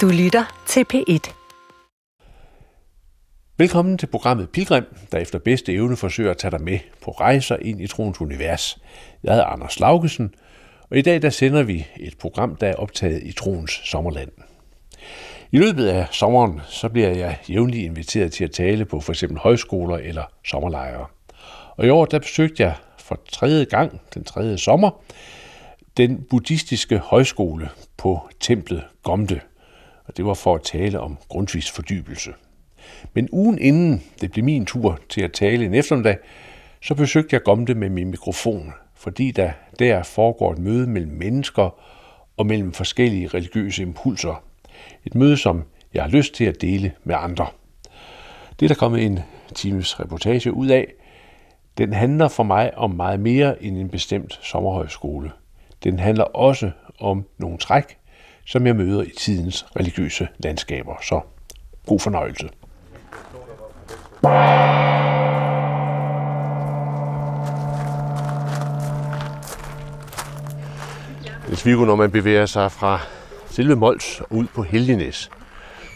Du lytter til P1. Velkommen til programmet Pilgrim, der efter bedste evne forsøger at tage dig med på rejser ind i troens univers. Jeg hedder Anders Laugesen, og i dag der sender vi et program, der er optaget i troens sommerland. I løbet af sommeren så bliver jeg jævnligt inviteret til at tale på f.eks. højskoler eller sommerlejre. Og i år der besøgte jeg for tredje gang, den tredje sommer, den buddhistiske højskole på templet Gomde. Og det var for at tale om grundvis fordybelse. Men ugen inden det blev min tur til at tale en eftermiddag, så besøgte jeg Gomte med min mikrofon, fordi der der foregår et møde mellem mennesker og mellem forskellige religiøse impulser. Et møde, som jeg har lyst til at dele med andre. Det er der kommet en times reportage ud af. Den handler for mig om meget mere end en bestemt sommerhøjskole. Den handler også om nogle træk, som jeg møder i tidens religiøse landskaber. Så god fornøjelse. Hvis vi når man bevæger sig fra selve Mols ud på Helgenæs,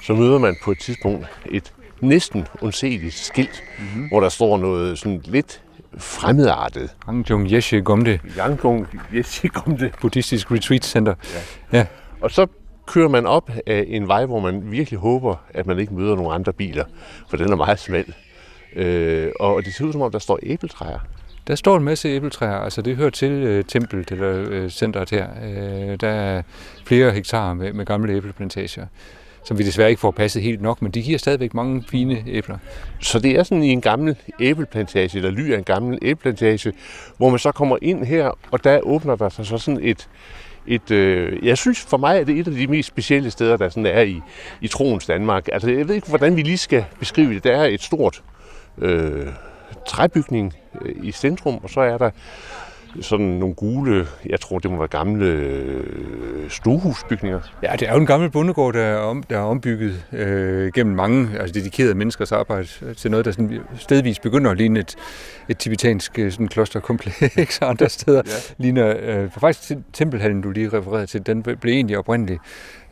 så møder man på et tidspunkt et næsten undseligt skilt, mm-hmm. hvor der står noget sådan lidt fremmedartet. Yangjung Yeshe Gomde. Yangjung Yeshe Gomde. Buddhistisk Retreat Center. Ja. ja. Og så kører man op af en vej, hvor man virkelig håber, at man ikke møder nogle andre biler, for den er meget smal. Øh, og det ser ud som om, der står æbletræer. Der står en masse æbletræer, altså det hører til øh, templet, eller øh, centret her. Øh, der er flere hektar med, med gamle æbleplantager som vi desværre ikke får passet helt nok, men de giver stadigvæk mange fine æbler. Så det er sådan i en gammel æbleplantage, eller ly af en gammel æbleplantage, hvor man så kommer ind her, og der åbner der sig så sådan et, et, øh, jeg synes for mig, at det er et af de mest specielle steder, der sådan er i, i troens Danmark. Altså, jeg ved ikke, hvordan vi lige skal beskrive det. Der er et stort øh, træbygning øh, i centrum, og så er der sådan nogle gule, jeg tror det må være gamle øh, stuehusbygninger. Ja, det er jo en gammel bondegård, der er, om, der er ombygget øh, gennem mange altså dedikerede menneskers arbejde til noget, der sådan stedvis begynder at ligne et, et tibetansk øh, sådan klosterkompleks og andre steder. ja. Ligner, øh, for faktisk tempelhallen, du lige refererede til, den blev egentlig oprindeligt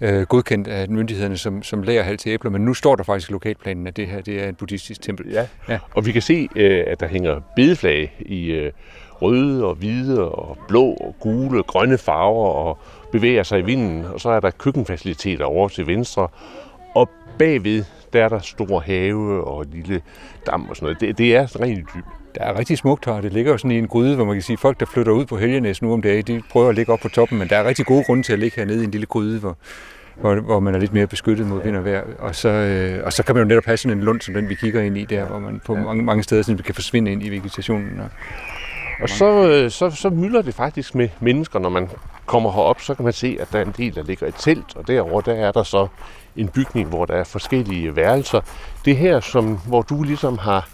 øh, godkendt af myndighederne som, som lagerhal til æbler, men nu står der faktisk i lokalplanen, at det her det er et buddhistisk tempel. Ja, ja. og vi kan se, øh, at der hænger bedeflag i øh, røde og hvide og blå og gule og grønne farver og bevæger sig i vinden. Og så er der køkkenfaciliteter over til venstre. Og bagved, der er der stor have og en lille dam og sådan noget. Det, det er rent idyll. Det er rigtig smukt her. Det ligger jo sådan i en gryde, hvor man kan sige, at folk, der flytter ud på Helgenæs nu om dagen, de prøver at ligge op på toppen, men der er rigtig gode grunde til at ligge hernede i en lille gryde, hvor, hvor, hvor man er lidt mere beskyttet mod vind og vejr. Og så, øh, og så kan man jo netop have sådan en lund, som den vi kigger ind i der, hvor man på mange, mange steder sådan, kan forsvinde ind i vegetationen. Og, og så, øh, så, så mylder det faktisk med mennesker, når man kommer herop, så kan man se, at der er en del, der ligger i telt, og derover der er der så en bygning, hvor der er forskellige værelser. Det her, som, hvor du ligesom har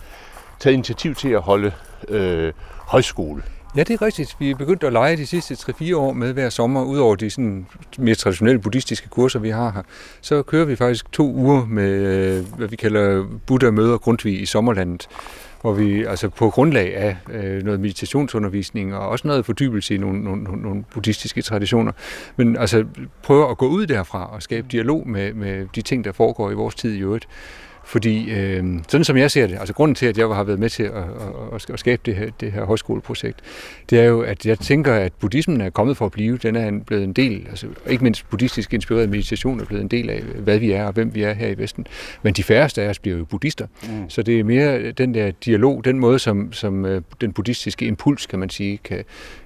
taget initiativ til at holde øh, højskole. Ja, det er rigtigt. Vi er begyndt at lege de sidste 3-4 år med hver sommer, udover de sådan mere traditionelle buddhistiske kurser, vi har her. Så kører vi faktisk to uger med, øh, hvad vi kalder Buddha møder Grundtvig i sommerlandet hvor vi altså på grundlag af øh, noget meditationsundervisning og også noget fordybelse i nogle, nogle, nogle buddhistiske traditioner, men altså prøver at gå ud derfra og skabe dialog med, med de ting, der foregår i vores tid i øvrigt. Fordi øh, sådan som jeg ser det, altså grunden til, at jeg har været med til at, at, at skabe det her, det her højskoleprojekt, det er jo, at jeg tænker, at buddhismen er kommet for at blive. Den er blevet en del, altså ikke mindst buddhistisk inspireret meditation er blevet en del af, hvad vi er og hvem vi er her i Vesten. Men de færreste af os bliver jo buddhister. Mm. Så det er mere den der dialog, den måde, som, som øh, den buddhistiske impuls, kan man sige, kan,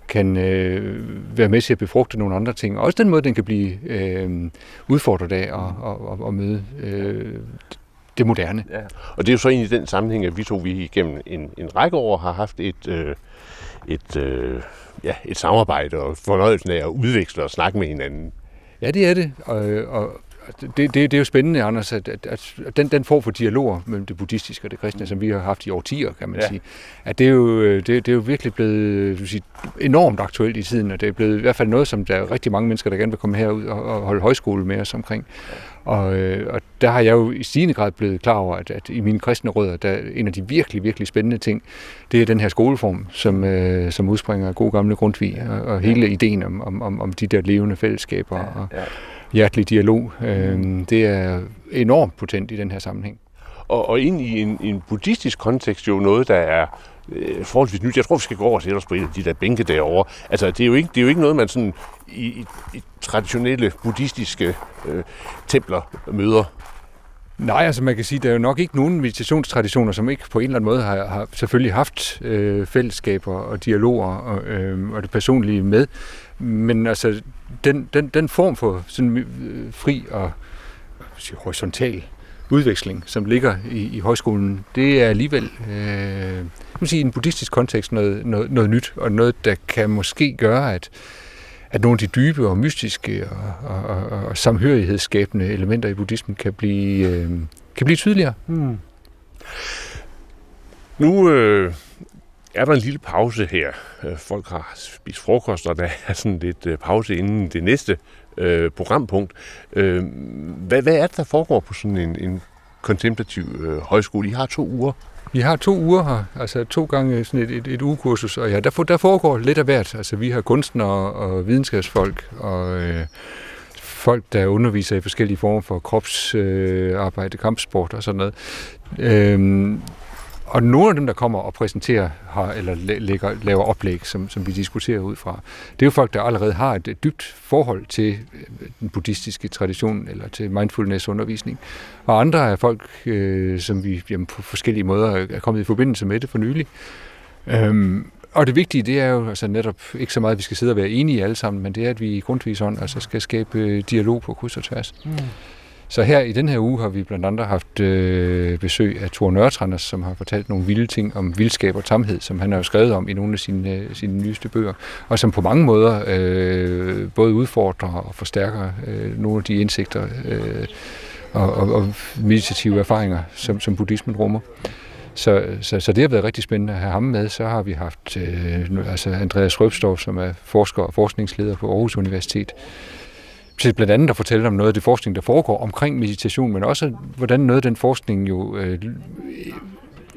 kan øh, være med til at befrugte nogle andre ting. Også den måde, den kan blive øh, udfordret af og, og, og, og møde øh, det moderne. Ja. Og det er jo så egentlig den sammenhæng, at vi to vi igennem en, en række år har haft et, øh, et, øh, ja, et samarbejde og fornøjelsen af at udveksle og snakke med hinanden. Ja, det er det. Og, og det, det, det er jo spændende, Anders, at, at, at den, den form for dialog mellem det buddhistiske og det kristne, som vi har haft i årtier, kan man ja. sige, at det er jo, det, det er jo virkelig blevet du sige, enormt aktuelt i tiden, og det er blevet i hvert fald noget, som der er rigtig mange mennesker, der gerne vil komme herud og, og holde højskole med os omkring. Og, øh, og der har jeg jo i stigende grad blevet klar over, at, at i mine kristne rødder, der en af de virkelig, virkelig spændende ting, det er den her skoleform, som, øh, som udspringer af god gamle Grundtvig, og, og hele ideen om, om, om, om de der levende fællesskaber og hjertelig dialog. Øh, det er enormt potent i den her sammenhæng. Og, og ind i en, en buddhistisk kontekst jo noget, der er øh, forholdsvis nyt. Jeg tror, vi skal gå over og sætte os på en af de der bænke derovre. Altså, det er jo ikke, det er jo ikke noget, man sådan i, i, i traditionelle buddhistiske øh, templer møder. Nej, altså man kan sige, der er jo nok ikke nogen meditationstraditioner, som ikke på en eller anden måde har, har selvfølgelig haft øh, fællesskaber og dialoger og, øh, og det personlige med. Men altså, den, den, den form for sådan øh, fri og sige, horisontal udveksling, som ligger i, i højskolen, det er alligevel øh, man sige, i en buddhistisk kontekst noget, noget, noget nyt, og noget, der kan måske gøre, at, at nogle af de dybe og mystiske og, og, og, og samhørighedsskabende elementer i buddhismen kan blive, øh, kan blive tydeligere. Hmm. Nu øh, er der en lille pause her. Øh, folk har spist frokost, og der er sådan lidt øh, pause inden det næste øh, programpunkt. Øh, hvad, hvad er det, der foregår på sådan en, en kontemplativ øh, højskole? I har to uger. Vi har to uger her, altså to gange sådan et, et, et ugekursus, og ja, der, der foregår lidt af hvert. Altså vi har kunstnere og videnskabsfolk og øh, folk, der underviser i forskellige former for kropsarbejde, øh, kampsport og sådan noget. Øh, og nogle af dem, der kommer og præsenterer har, eller lægger, laver oplæg, som, som vi diskuterer ud fra, det er jo folk, der allerede har et dybt forhold til øh, den buddhistiske tradition eller til mindfulness-undervisning. Og andre er folk, øh, som vi jamen, på forskellige måder er kommet i forbindelse med det for nylig. Øhm, og det vigtige, det er jo altså netop ikke så meget, at vi skal sidde og være enige alle sammen, men det er, at vi i grundvis altså skal skabe øh, dialog på kryds og tværs. Mm. Så her i den her uge har vi blandt andet haft øh, besøg af Thor Nørtranders, som har fortalt nogle vilde ting om vildskab og tamhed, som han har jo skrevet om i nogle af sine, øh, sine nyeste bøger, og som på mange måder øh, både udfordrer og forstærker øh, nogle af de indsigter øh, og, og, og meditative erfaringer, som, som buddhismen rummer. Så, så, så det har været rigtig spændende at have ham med. Så har vi haft øh, altså Andreas Røbstorff, som er forsker og forskningsleder på Aarhus Universitet, til blandt andet at fortælle om noget af det forskning, der foregår omkring meditation, men også hvordan noget af den forskning jo øh,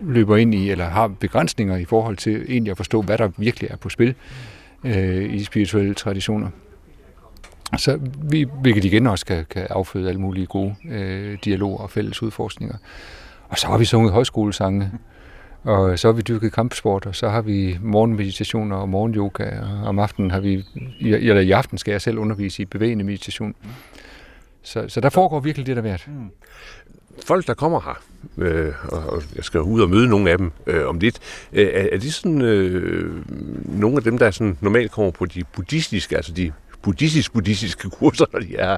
løber ind i, eller har begrænsninger i forhold til egentlig at forstå, hvad der virkelig er på spil øh, i spirituelle traditioner. Så vi, hvilket igen også kan, kan afføde alle mulige gode øh, dialoger og fælles udforskninger. Og så har vi sunget højskolesange, og så har vi dyrket kampsport, og så har vi morgenmeditationer og morgenyoga, og om aftenen har vi, eller i aften skal jeg selv undervise i bevægende meditation. Så, så der foregår virkelig det, der værd. Mm. Folk, der kommer her, øh, og jeg skal ud og møde nogle af dem øh, om lidt, øh, er, er det sådan øh, nogle af dem, der sådan normalt kommer på de buddhistiske, altså de buddhistisk-buddhistiske kurser, når de er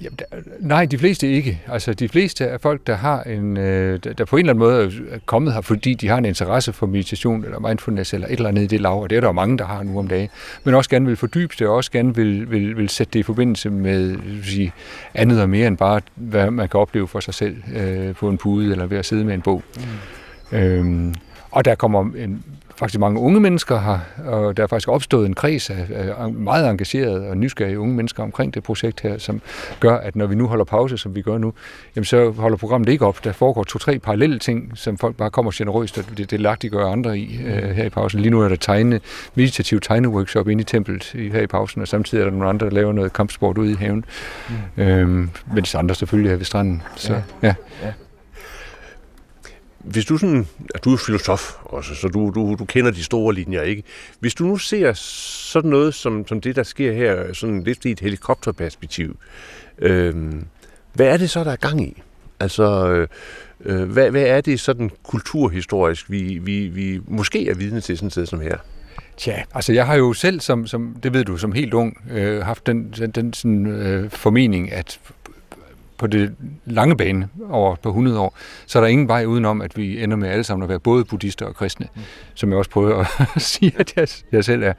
Jamen, der, nej, de fleste ikke. Altså, de fleste er folk, der har en, øh, der på en eller anden måde er kommet her, fordi de har en interesse for meditation eller mindfulness eller et eller andet i det lav, og det er der jo mange, der har nu om dagen. Men også gerne vil fordybe det, og også gerne vil, vil, vil sætte det i forbindelse med sige, andet og mere end bare, hvad man kan opleve for sig selv øh, på en pude eller ved at sidde med en bog. Mm. Øhm, og der kommer en faktisk mange unge mennesker her, og der er faktisk opstået en kreds af, af meget engagerede og nysgerrige unge mennesker omkring det projekt her, som gør, at når vi nu holder pause, som vi gør nu, jamen så holder programmet ikke op. Der foregår to-tre parallelle ting, som folk bare kommer generøst, og det, det lagt de gør andre i uh, her i pausen. Lige nu er der tegne, meditativ tegneworkshop inde i templet her i pausen, og samtidig er der nogle andre, der laver noget kampsport ude i haven. Mm. Øhm, mens andre selvfølgelig er ved stranden. Så, ja. Ja. ja. Hvis du sådan, at du er filosof også, så du, du, du kender de store linjer, ikke? Hvis du nu ser sådan noget som, som det, der sker her, sådan lidt i et helikopterperspektiv, øh, hvad er det så, der er gang i? Altså, øh, øh, hvad, hvad er det sådan kulturhistorisk, vi, vi, vi måske er vidne til sådan et sted som her? Tja, altså jeg har jo selv, som, som det ved du, som helt ung, øh, haft den, den, den sådan, øh, formening, at på det lange bane over på 100 år, så er der ingen vej udenom, at vi ender med alle sammen at være både buddhister og kristne, mm. som jeg også prøver at sige, at jeg, jeg selv er.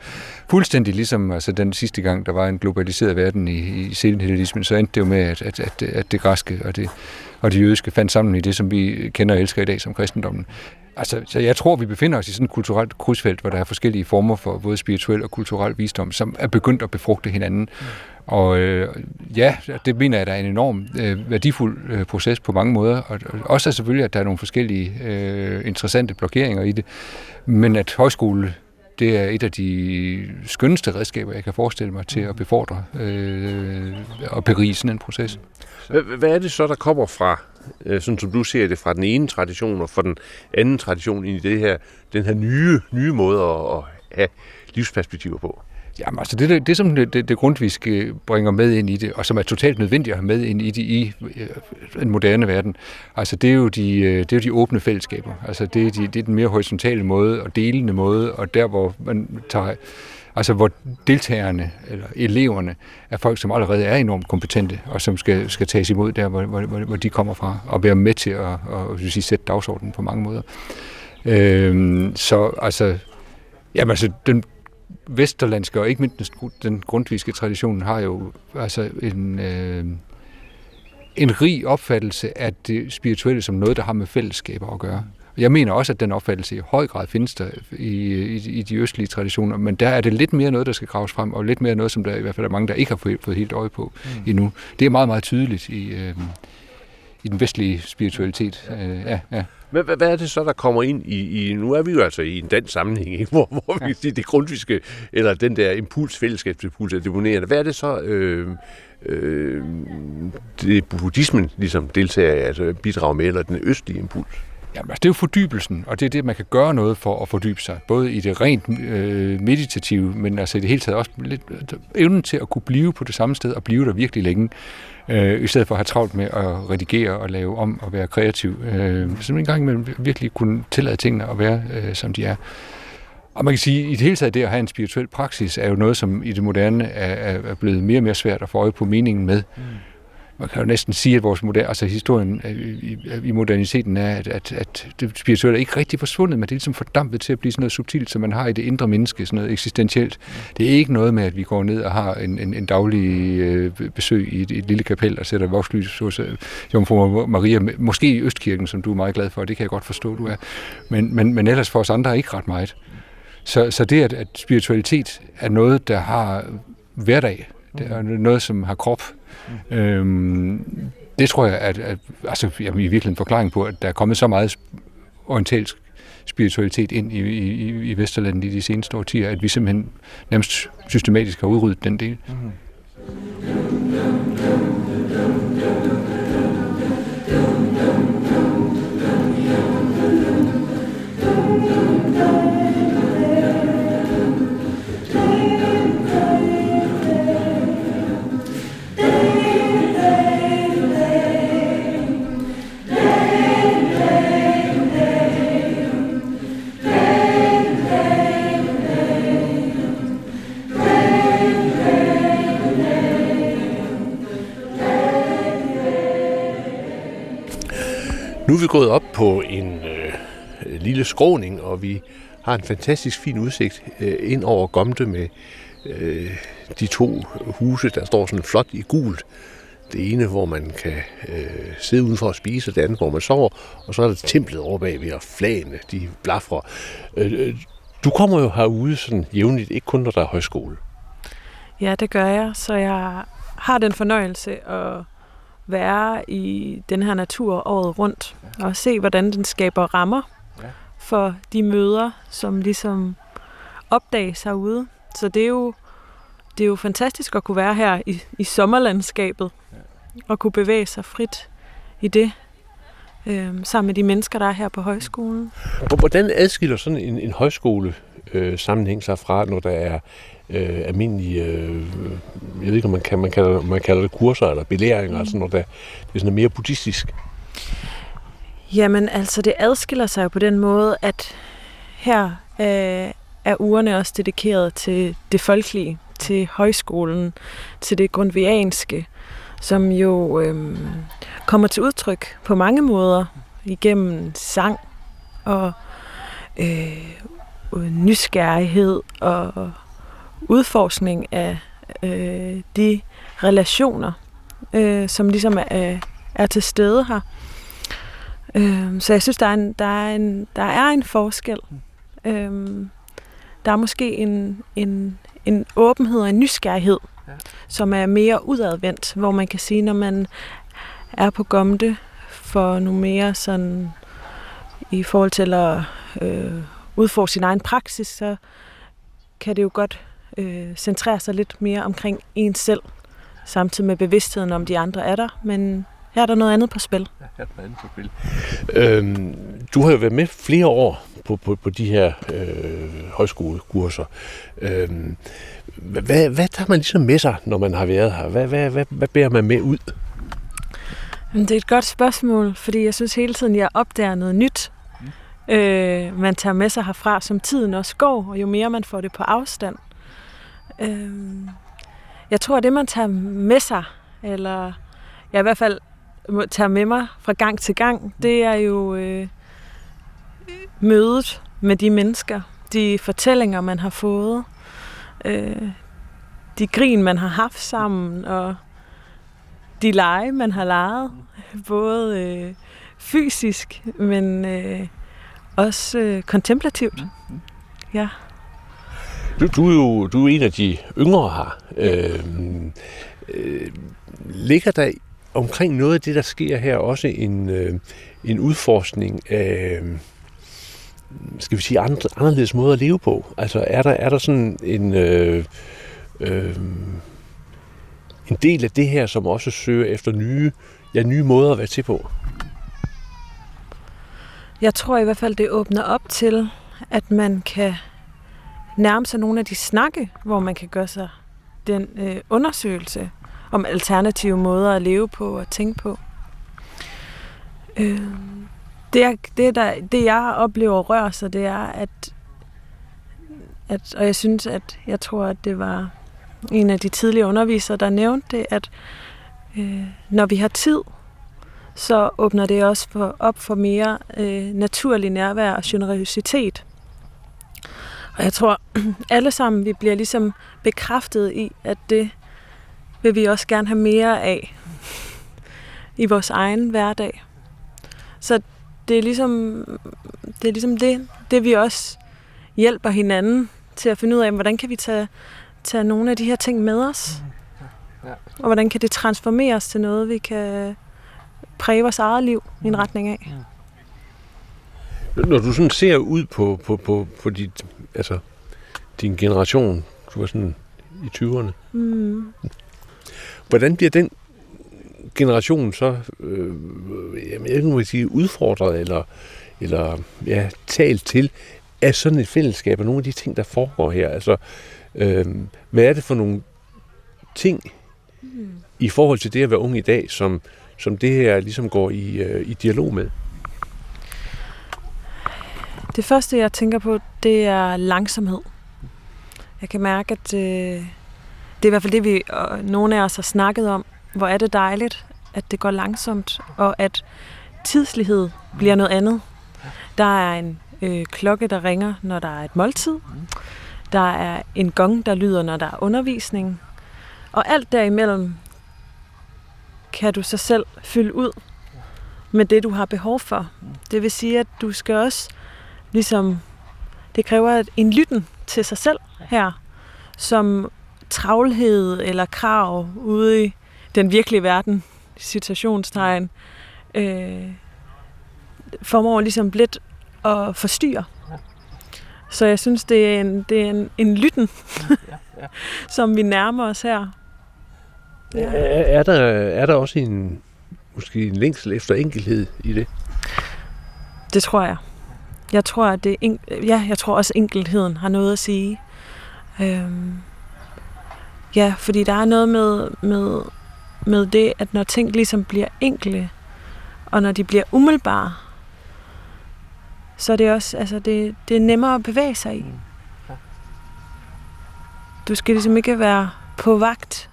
Fuldstændig ligesom altså den sidste gang, der var en globaliseret verden i, i senhellenismen, så endte det jo med, at, at, at, at det græske og det, og det jødiske fandt sammen i det, som vi kender og elsker i dag som kristendommen. Altså, så jeg tror, vi befinder os i sådan et kulturelt krydsfelt, hvor der er forskellige former for både spirituel og kulturel visdom, som er begyndt at befrugte hinanden. Mm. Og øh, ja, det mener jeg, der er en enorm øh, værdifuld øh, proces på mange måder. Og, og også selvfølgelig, at der er nogle forskellige øh, interessante blokeringer i det. Men at højskole det er et af de skønneste redskaber, jeg kan forestille mig til at befordre øh, og berige sådan en proces. Hvad er det så, der kommer fra, øh, sådan som du ser det, fra den ene tradition og fra den anden tradition ind i det her, den her nye, nye måde at, at have livsperspektiver på? Jamen altså det, det, det som det, det, det grundviske øh, bringer med ind i det, og som er totalt nødvendigt at have med ind i det i øh, en moderne verden, altså det er jo de, øh, det er jo de åbne fællesskaber. Altså det er, de, det er den mere horisontale måde og delende måde, og der hvor man tager Altså hvor deltagerne eller eleverne er folk, som allerede er enormt kompetente, og som skal, skal tages imod der, hvor, hvor, hvor de kommer fra, og være med til at, at, at sige, sætte dagsordenen på mange måder. Øhm, så altså, jamen, altså den, vesterlandske og ikke mindst den grundviske tradition har jo altså en, øh, en rig opfattelse af det spirituelle som noget, der har med fællesskaber at gøre. Jeg mener også, at den opfattelse i høj grad findes der i, i, i de østlige traditioner, men der er det lidt mere noget, der skal graves frem, og lidt mere noget, som der i hvert fald er mange, der ikke har fået, fået helt øje på mm. endnu. Det er meget, meget tydeligt i, øh, i den vestlige spiritualitet. Øh, ja, ja. Men hvad, hvad er det så, der kommer ind i, i... Nu er vi jo altså i en dansk sammenhæng, ikke? Hvor, hvor vi kan sige, det grundviske, eller den der impuls, fællesskabsimpuls er demonerende. Hvad er det så, øh, øh, det buddhismen ligesom deltager, altså bidrager med, eller den østlige impuls? Jamen, altså, det er jo fordybelsen, og det er det, man kan gøre noget for at fordybe sig. Både i det rent øh, meditative, men altså i det hele taget også lidt, øh, evnen til at kunne blive på det samme sted og blive der virkelig længe øh, i stedet for at have travlt med at redigere og lave om og være kreativ. Øh, så en gang imellem virkelig kunne tillade tingene at være, øh, som de er. Og man kan sige, at i det hele taget det at have en spirituel praksis, er jo noget, som i det moderne er, er blevet mere og mere svært at få øje på meningen med. Mm man kan jo næsten sige, at vores moderne, altså historien øh, i, i moderniteten er, at, at, at det spirituelle er ikke rigtig forsvundet, men det er ligesom fordampet til at blive sådan noget subtilt, som man har i det indre menneske, sådan noget eksistentielt. Det er ikke noget med, at vi går ned og har en, en, en daglig øh, besøg i et, et lille kapel og sætter vokslys hos øh, Jomfru Maria, måske i Østkirken, som du er meget glad for, det kan jeg godt forstå, du er. Men, men, men ellers for os andre er ikke ret meget. Så, så det, at, at spiritualitet er noget, der har hverdag, det er noget, som har krop, Mm. Øhm, det tror jeg, at, at altså, jamen, i virkeligheden en forklaring på, at der er kommet så meget orientalsk spiritualitet ind i, i, i Vesterlandet i de seneste årtier, at vi simpelthen nærmest systematisk har udryddet den del. Mm. Gået op på en øh, lille skråning, og vi har en fantastisk fin udsigt øh, ind over Gomte med øh, de to huse, der står sådan flot i gult. Det ene, hvor man kan øh, sidde udenfor og spise, og det andet, hvor man sover. Og så er der templet over bagved, og flagene, de blafrer. Øh, øh, du kommer jo herude sådan jævnligt, ikke kun når der er højskole. Ja, det gør jeg. Så jeg har den fornøjelse at være i den her natur året rundt, ja. og se, hvordan den skaber rammer ja. for de møder, som ligesom opdages herude. Så det er jo, det er jo fantastisk at kunne være her i, i sommerlandskabet, ja. og kunne bevæge sig frit i det, øh, sammen med de mennesker, der er her på højskolen. Hvordan adskiller sådan en, en højskole øh, sammenhæng sig fra, når der er øh, almindelige, øh, jeg ved ikke, om man, kan, man, kalder, man kalder det kurser eller belæringer, mm. sådan noget, der, det er sådan mere buddhistisk? Jamen altså, det adskiller sig jo på den måde, at her øh, er ugerne også dedikeret til det folkelige, til højskolen, til det grundvianske, som jo øh, kommer til udtryk på mange måder igennem sang og øh, nysgerrighed og udforskning af øh, de relationer, øh, som ligesom er, er til stede her. Øh, så jeg synes, der er en, der er en, der er en forskel. Øh, der er måske en, en, en åbenhed og en nysgerrighed, ja. som er mere udadvendt, hvor man kan sige, når man er på Gomte for nogle mere sådan i forhold til at øh, udfordre sin egen praksis, så kan det jo godt øh, centrere sig lidt mere omkring en selv, samtidig med bevidstheden om de andre er der, men her er der noget andet på spil. Ja, her er der noget andet på spil. Øhm, du har jo været med flere år på, på, på de her øh, højskolekurser. Øhm, hvad, hvad tager man ligesom med sig, når man har været her? Hvad, hvad, hvad, hvad bærer man med ud? Det er et godt spørgsmål, fordi jeg synes hele tiden, jeg opdager noget nyt, mm. øh, man tager med sig herfra, som tiden også går, og jo mere man får det på afstand. Øh, jeg tror, at det, man tager med sig, eller jeg i hvert fald tager med mig fra gang til gang, det er jo øh, mødet med de mennesker, de fortællinger, man har fået, øh, de grin, man har haft sammen, og de lege, man har leget, både øh, fysisk, men øh, også øh, kontemplativt. Mm-hmm. Ja. Du, du, er jo du er en af de yngre her. Øh, øh, ligger der omkring noget af det, der sker her, også en, øh, en udforskning af skal vi sige, andre, anderledes måde at leve på? Altså er der, er der sådan en, øh, øh, en del af det her, som også søger efter nye, ja, nye måder at være til på? Jeg tror i hvert fald, det åbner op til, at man kan nærme sig nogle af de snakke, hvor man kan gøre sig den øh, undersøgelse om alternative måder at leve på og tænke på. Øh, det, er, det, der, det jeg oplever rører sig, det er, at, at, og jeg synes, at jeg tror, at det var en af de tidlige undervisere, der nævnte det, at øh, når vi har tid, så åbner det også for, op for mere øh, naturlig nærvær og generøsitet. Og jeg tror, alle sammen vi bliver ligesom bekræftet i, at det vil vi også gerne have mere af i vores egen hverdag. Så det er ligesom det, er ligesom det, det vi også hjælper hinanden til at finde ud af, hvordan kan vi tage, tage nogle af de her ting med os? Ja. Og hvordan kan det transformeres til noget, vi kan præge vores eget liv i en retning af? Når du sådan ser ud på, på, på, på dit, altså, din generation, du var sådan i 20'erne, mm. hvordan bliver den generation så øh, jamen, jeg må sige, udfordret eller, eller ja, talt til af sådan et fællesskab og nogle af de ting, der foregår her. Altså, øh, hvad er det for nogle ting mm. i forhold til det at være ung i dag, som, som det her ligesom går i, øh, i dialog med? Det første, jeg tænker på, det er langsomhed. Jeg kan mærke, at øh, det er i hvert fald det, vi øh, nogle af os har snakket om. Hvor er det dejligt, at det går langsomt, og at tidslighed bliver noget andet. Der er en øh, klokke, der ringer, når der er et måltid. Der er en gong, der lyder, når der er undervisning. Og alt derimellem kan du så selv fylde ud med det, du har behov for. Det vil sige, at du skal også ligesom, det kræver en lytten til sig selv her, som travlhed eller krav ude i den virkelige verden, citationstegn, øh, formår ligesom lidt at forstyrre. Så jeg synes, det er en, det er en, en lytten, ja, ja. som vi nærmer os her. Ja. Er, er, der, er der også en, måske en længsel efter enkelhed i det? Det tror jeg. Jeg tror, at det ja, jeg tror også, at enkelheden har noget at sige. Øhm, ja, fordi der er noget med, med, med det, at når ting ligesom bliver enkle, og når de bliver umiddelbare, så er det også, altså det, det er nemmere at bevæge sig i. Mm. Du skal ligesom ikke være på vagt,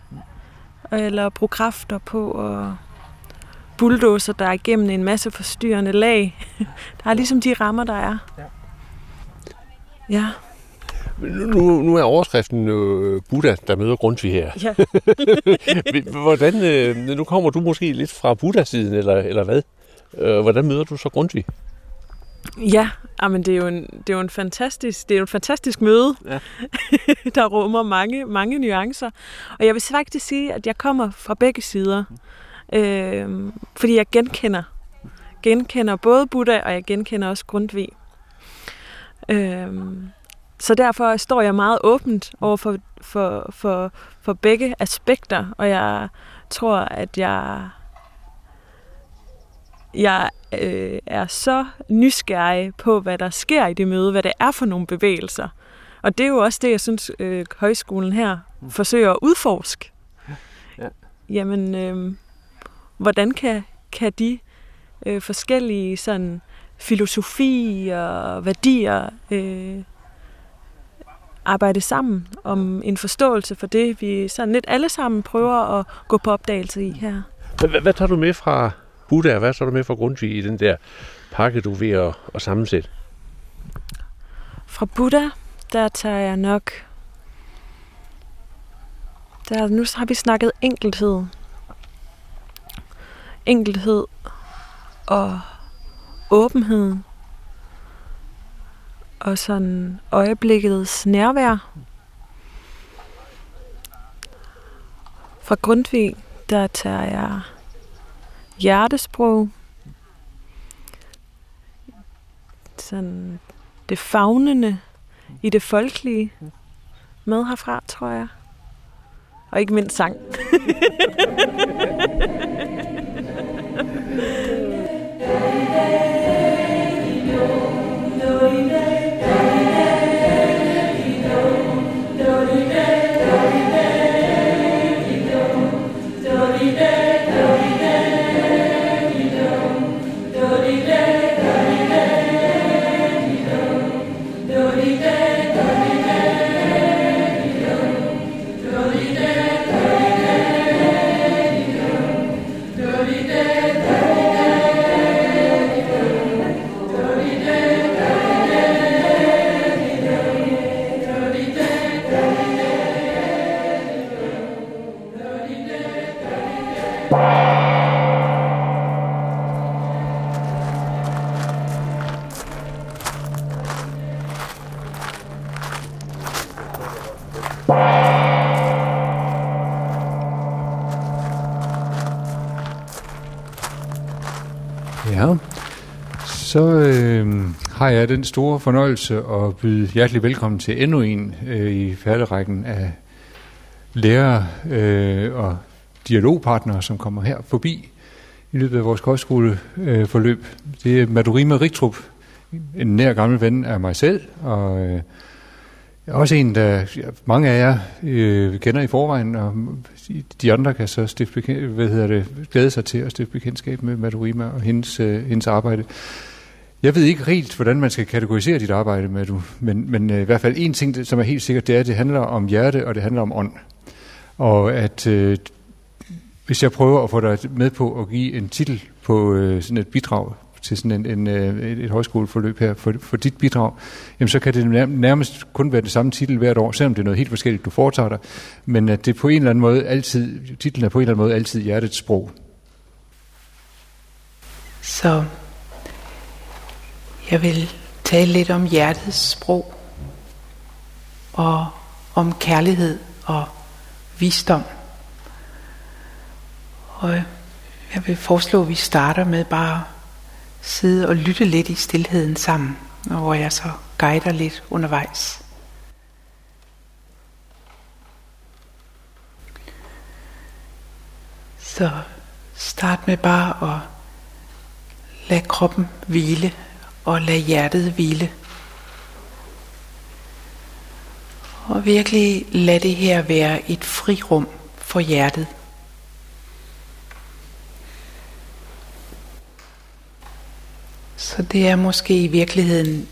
eller bruge kræfter på at bulldozer der er igennem en masse forstyrrende lag. Der er ligesom de rammer, der er. Ja. Nu, nu er overskriften øh, Buddha, der møder Grundtvig her. Ja. Hvordan, øh, nu kommer du måske lidt fra Buddha-siden, eller, eller hvad? Øh, hvordan møder du så Grundtvig? Ja, men det er jo en, det er jo en fantastisk, det er jo en fantastisk møde, ja. der rummer mange, mange nuancer. Og jeg vil faktisk sige, at jeg kommer fra begge sider, øh, fordi jeg genkender, genkender både Buddha, og jeg genkender også Grundtvig. Øh, så derfor står jeg meget åbent over for, for, for, for begge aspekter, og jeg tror, at jeg jeg øh, er så nysgerrig på, hvad der sker i det møde, hvad det er for nogle bevægelser. Og det er jo også det, jeg synes, øh, højskolen her mm. forsøger at udforske. Ja. Ja. Jamen, øh, hvordan kan, kan de øh, forskellige sådan, filosofi og værdier øh, arbejde sammen om en forståelse for det, vi sådan lidt alle sammen prøver at gå på opdagelse i her. Hvad, hvad tager du med fra Buddha, hvad så er du med for Grundtvig i den der pakke, du er ved at, at sammensætte? Fra Buddha, der tager jeg nok... Der, nu har vi snakket enkelhed. Enkelhed og åbenhed. Og sådan øjeblikkets nærvær. Fra Grundtvig, der tager jeg hjertesprog. Sådan det fagnende i det folkelige med herfra, tror jeg. Og ikke mindst sang. jeg den store fornøjelse at byde hjertelig velkommen til endnu en øh, i færderækken af lærere øh, og dialogpartnere, som kommer her forbi i løbet af vores kostskoleforløb. Øh, det er Madurima Rigtrup, en nær gammel ven af mig selv, og øh, også en, der mange af jer øh, kender i forvejen, og de andre kan så stifte hvad hedder det, glæde sig til at stifte bekendtskab med Madurima og hendes, øh, hendes arbejde. Jeg ved ikke helt, hvordan man skal kategorisere dit arbejde med du, men, men øh, i hvert fald en ting, som er helt sikkert, det er, at det handler om hjerte, og det handler om ånd. Og at øh, hvis jeg prøver at få dig med på at give en titel på øh, sådan et bidrag til sådan en, en, øh, et, et højskoleforløb her for, for dit bidrag, jamen så kan det nærmest kun være den samme titel hvert år, selvom det er noget helt forskelligt, du foretager dig, men at det på en eller anden måde altid, titlen er på en eller anden måde altid hjertets sprog. Så jeg vil tale lidt om hjertets sprog og om kærlighed og visdom. Og jeg vil foreslå, at vi starter med bare at sidde og lytte lidt i stillheden sammen, og hvor jeg så guider lidt undervejs. Så start med bare at lade kroppen hvile og lad hjertet hvile. Og virkelig lad det her være et frirum for hjertet. Så det er måske i virkeligheden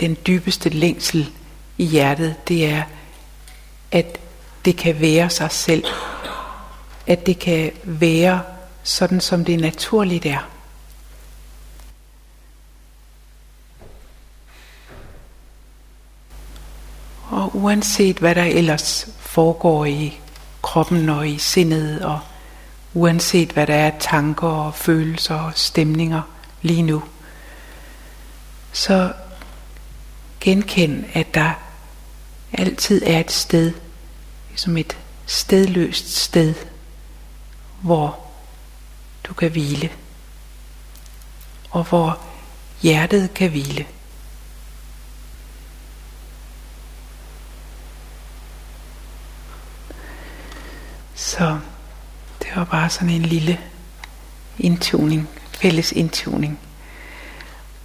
den dybeste længsel i hjertet, det er, at det kan være sig selv. At det kan være sådan, som det naturligt er. Og uanset hvad der ellers foregår i kroppen og i sindet og uanset hvad der er tanker og følelser og stemninger lige nu. Så genkend, at der altid er et sted, som et stedløst sted, hvor du kan hvile, og hvor hjertet kan hvile. Så det var bare sådan en lille indtuning, fælles indtuning.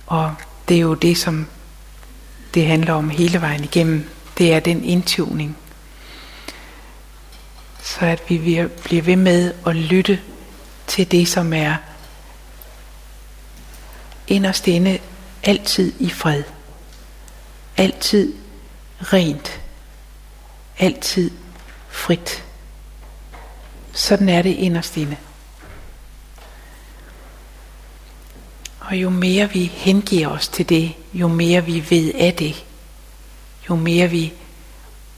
Og det er jo det, som det handler om hele vejen igennem. Det er den indtuning. Så at vi bliver ved med at lytte til det, som er inderst inde altid i fred. Altid rent. Altid frit. Sådan er det inderst inde. Og jo mere vi hengiver os til det, jo mere vi ved af det, jo mere vi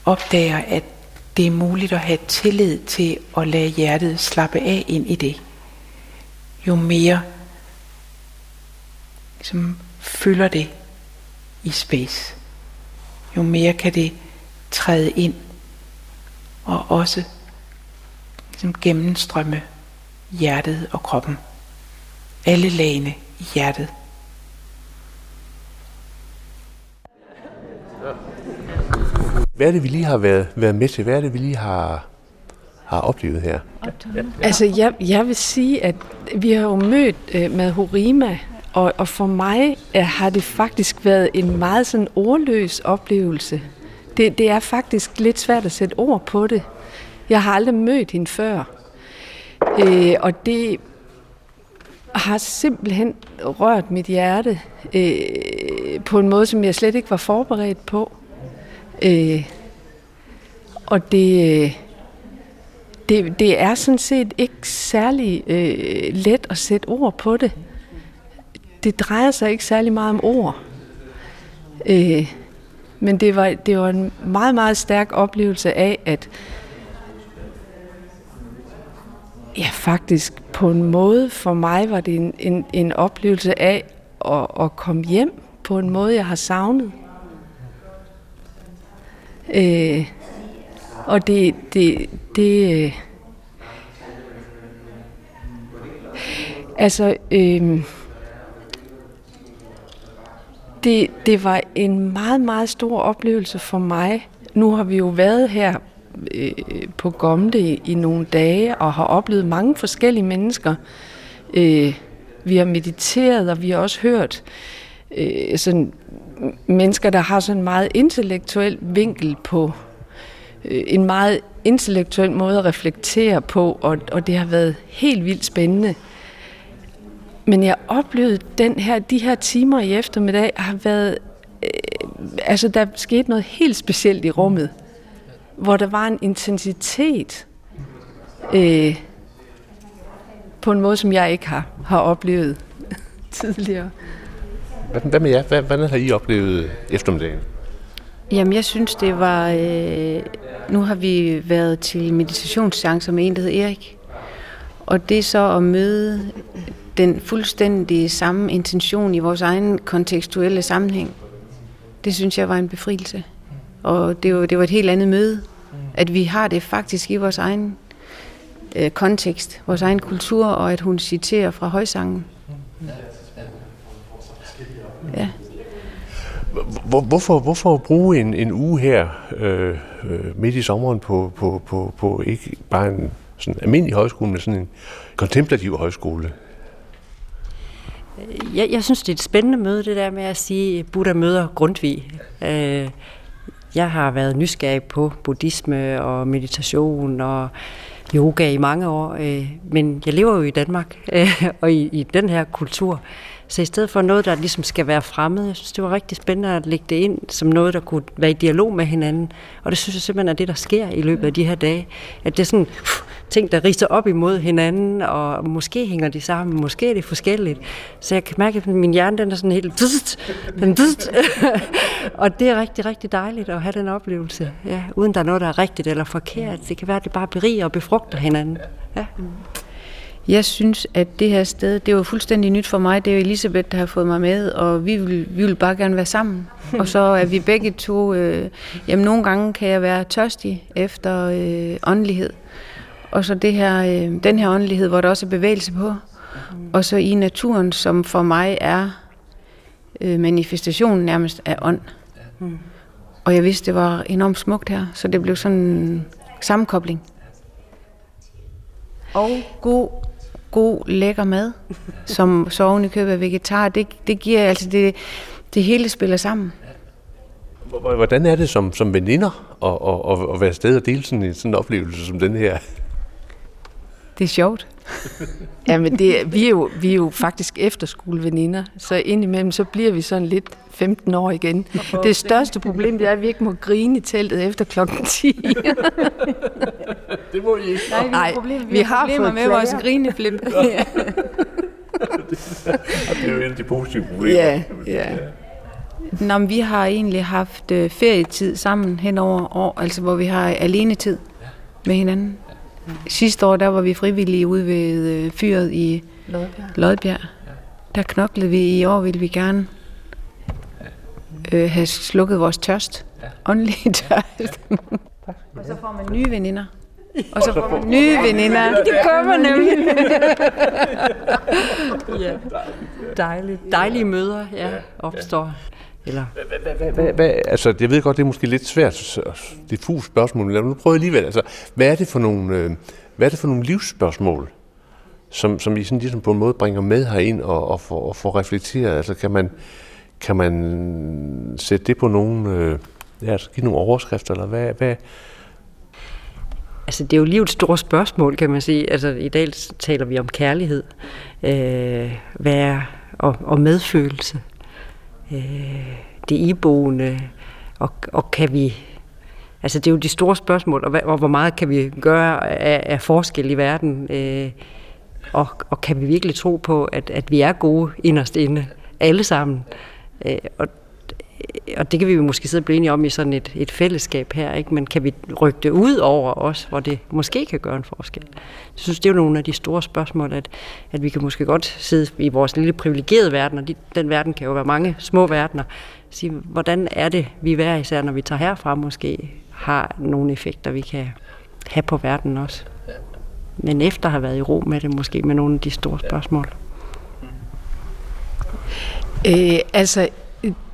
opdager, at det er muligt at have tillid til at lade hjertet slappe af ind i det, jo mere ligesom, fylder det i space. Jo mere kan det træde ind og også ligesom, gennemstrømme hjertet og kroppen. Alle lagene i hjertet. Hvad er det, vi lige har været, været med til? Hvad er det, vi lige har, har oplevet her? Altså, jeg, jeg vil sige, at vi har jo mødt uh, med Horima, og, og for mig uh, har det faktisk været en meget sådan ordløs oplevelse. Det, det er faktisk lidt svært at sætte ord på det. Jeg har aldrig mødt hende før. Øh, og det har simpelthen rørt mit hjerte øh, på en måde, som jeg slet ikke var forberedt på. Øh, og det, øh, det, det er sådan set ikke særlig øh, let at sætte ord på det. Det drejer sig ikke særlig meget om ord. Øh, men det var, det var en meget, meget stærk oplevelse af, at ja, faktisk på en måde for mig var det en, en, en oplevelse af at, at komme hjem på en måde, jeg har savnet. Øh, og det, det, det øh, altså, øh, det, det var en meget, meget stor oplevelse for mig. Nu har vi jo været her øh, på Gomde i, nogle dage og har oplevet mange forskellige mennesker. Øh, vi har mediteret, og vi har også hørt øh, sådan mennesker, der har sådan en meget intellektuel vinkel på øh, en meget intellektuel måde at reflektere på, og, og det har været helt vildt spændende. Men jeg oplevede den her, de her timer i eftermiddag har været, øh, altså der skete noget helt specielt i rummet, hvor der var en intensitet øh, på en måde, som jeg ikke har, har oplevet tidligere. Hvad med jer? Hvordan har I oplevet eftermiddagen? Jamen, jeg synes, det var... Øh, nu har vi været til meditationschancer med en, der hedder Erik. Og det er så at møde den fuldstændig samme intention i vores egen kontekstuelle sammenhæng. Det synes jeg var en befrielse. Og det var, det var et helt andet møde. At vi har det faktisk i vores egen øh, kontekst, vores egen kultur, og at hun citerer fra højsangen. Ja. Hvor, hvorfor, hvorfor bruge en, en uge her øh, øh, midt i sommeren på, på, på, på ikke bare en sådan almindelig højskole, men sådan en kontemplativ højskole? Jeg, jeg synes, det er et spændende møde, det der med at sige, at Buddha møder Grundtvig. Øh, jeg har været nysgerrig på buddhisme og meditation og yoga i mange år, øh, men jeg lever jo i Danmark øh, og i, i den her kultur. Så i stedet for noget, der ligesom skal være fremmed, jeg synes, det var rigtig spændende at lægge det ind som noget, der kunne være i dialog med hinanden. Og det synes jeg simpelthen er det, der sker i løbet af de her dage. At det er sådan pff, ting, der rister op imod hinanden, og måske hænger de sammen, måske er det forskelligt. Så jeg kan mærke, at min hjerne den er sådan helt... Den og det er rigtig, rigtig dejligt at have den oplevelse, ja, uden der er noget, der er rigtigt eller forkert. Det kan være, at det bare beriger og befrugter hinanden. Ja. Jeg synes, at det her sted, det var fuldstændig nyt for mig. Det er jo Elisabeth, der har fået mig med, og vi vil, vi vil bare gerne være sammen. Og så er vi begge to... Øh, jamen, nogle gange kan jeg være tørstig efter øh, åndelighed. Og så det her, øh, den her åndelighed, hvor der også er bevægelse på. Og så i naturen, som for mig er øh, manifestationen nærmest af ånd. Og jeg vidste, det var enormt smukt her, så det blev sådan en sammenkobling. Og god, god lækker mad, som så oven i købet vegetar, det, det giver altså, det, det hele spiller sammen. Hvordan er det som, som veninder at, at, at være sted og dele sådan en, sådan en oplevelse som den her? Det er sjovt. Jamen, det, vi, er jo, vi er jo faktisk efterskoleveninder, så indimellem så bliver vi sådan lidt 15 år igen. Det største problem det er, at vi ikke må grine i teltet efter klokken 10. det må I ikke. Nej, vi har, problem, vi, vi har problemer med vores grineflip. det er jo et af de positive problemer. Ja, ja. Nå, men vi har egentlig haft øh, ferietid sammen hen over år, altså hvor vi har alene tid med hinanden. Sidste år, der var vi frivillige ude ved øh, fyret i Lodbjerg. Lodbjerg. Der knoklede vi. I år ville vi gerne øh, have slukket vores tørst. Åndelig tørst. Og så får man nye veninder. Og så får man nye veninder. Det kommer nemlig. ja. Dejligt. Dejlige møder, ja, opstår. Eller altså, jeg ved godt, det er måske lidt svært, diffus spørgsmål, men nu prøve alligevel. Altså, hvad er det for nogle, øh, hvad er det for nogle livsspørgsmål, som, som I sådan ligesom på en måde bringer med herind og, og, får, og får reflekteret? Altså, kan man, kan man sætte det på nogle, øh, ja, altså, give nogle overskrifter, eller hvad, hvad, Altså, det er jo livets store spørgsmål, kan man sige. Altså, i dag taler vi om kærlighed, øh, hvad og, og medfølelse. Øh, det iboende, og, og kan vi... Altså, det er jo de store spørgsmål, og, hvad, og hvor meget kan vi gøre af, af forskel i verden? Øh, og, og kan vi virkelig tro på, at, at vi er gode inderst inde, alle sammen? Øh, og Øh, og det kan vi jo måske sidde og blive enige om i sådan et, et fællesskab her, ikke? men kan vi rykke det ud over os, hvor det måske kan gøre en forskel? Jeg synes, det er jo nogle af de store spørgsmål, at, at vi kan måske godt sidde i vores lille privilegerede verden, og de, den verden kan jo være mange små verdener, sige, hvordan er det, vi hver især, når vi tager herfra, måske har nogle effekter, vi kan have på verden også. Men efter at have været i ro med det, måske med nogle af de store spørgsmål. Øh, altså,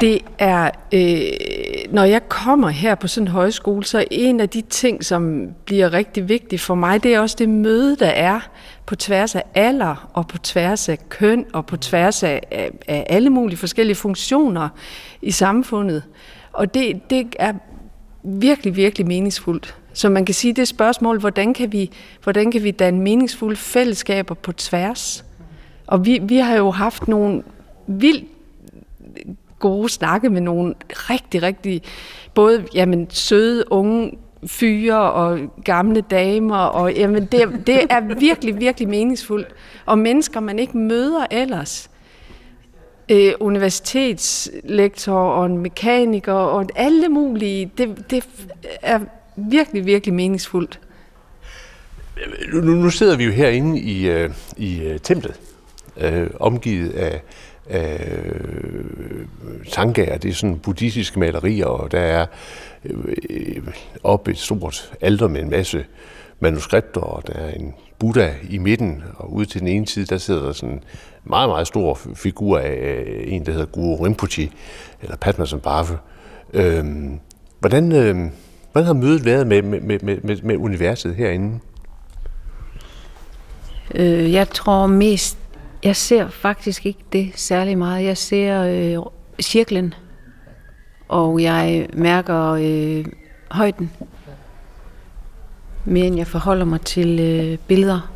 det er, øh, når jeg kommer her på sådan en højskole, så en af de ting, som bliver rigtig vigtigt for mig, det er også det møde, der er på tværs af alder, og på tværs af køn, og på tværs af, af, af alle mulige forskellige funktioner i samfundet. Og det, det er virkelig, virkelig meningsfuldt. Så man kan sige, det spørgsmål, hvordan kan vi, hvordan kan vi danne meningsfulde fællesskaber på tværs? Og vi, vi har jo haft nogle vildt gode snakke med nogle rigtig, rigtig både jamen, søde, unge fyre og gamle damer, og jamen, det, det er virkelig, virkelig meningsfuldt. Og mennesker, man ikke møder ellers. Øh, universitetslektor og en mekaniker og alle mulige. Det, det er virkelig, virkelig meningsfuldt. Nu, nu sidder vi jo herinde i, øh, i øh, templet, øh, omgivet af øh, sangager. det er sådan buddhistiske malerier, og der er øh, op et stort alter med en masse manuskripter, og der er en Buddha i midten, og ude til den ene side, der sidder der sådan en meget, meget stor figur af øh, en, der hedder Guru Rinpoche, eller Padmasambhava. Øh, hvordan, øh, hvordan har mødet været med, med, med, med, med universet herinde? Øh, jeg tror mest, jeg ser faktisk ikke det særlig meget. Jeg ser øh, cirklen, og jeg mærker øh, højden, mere end jeg forholder mig til øh, billeder.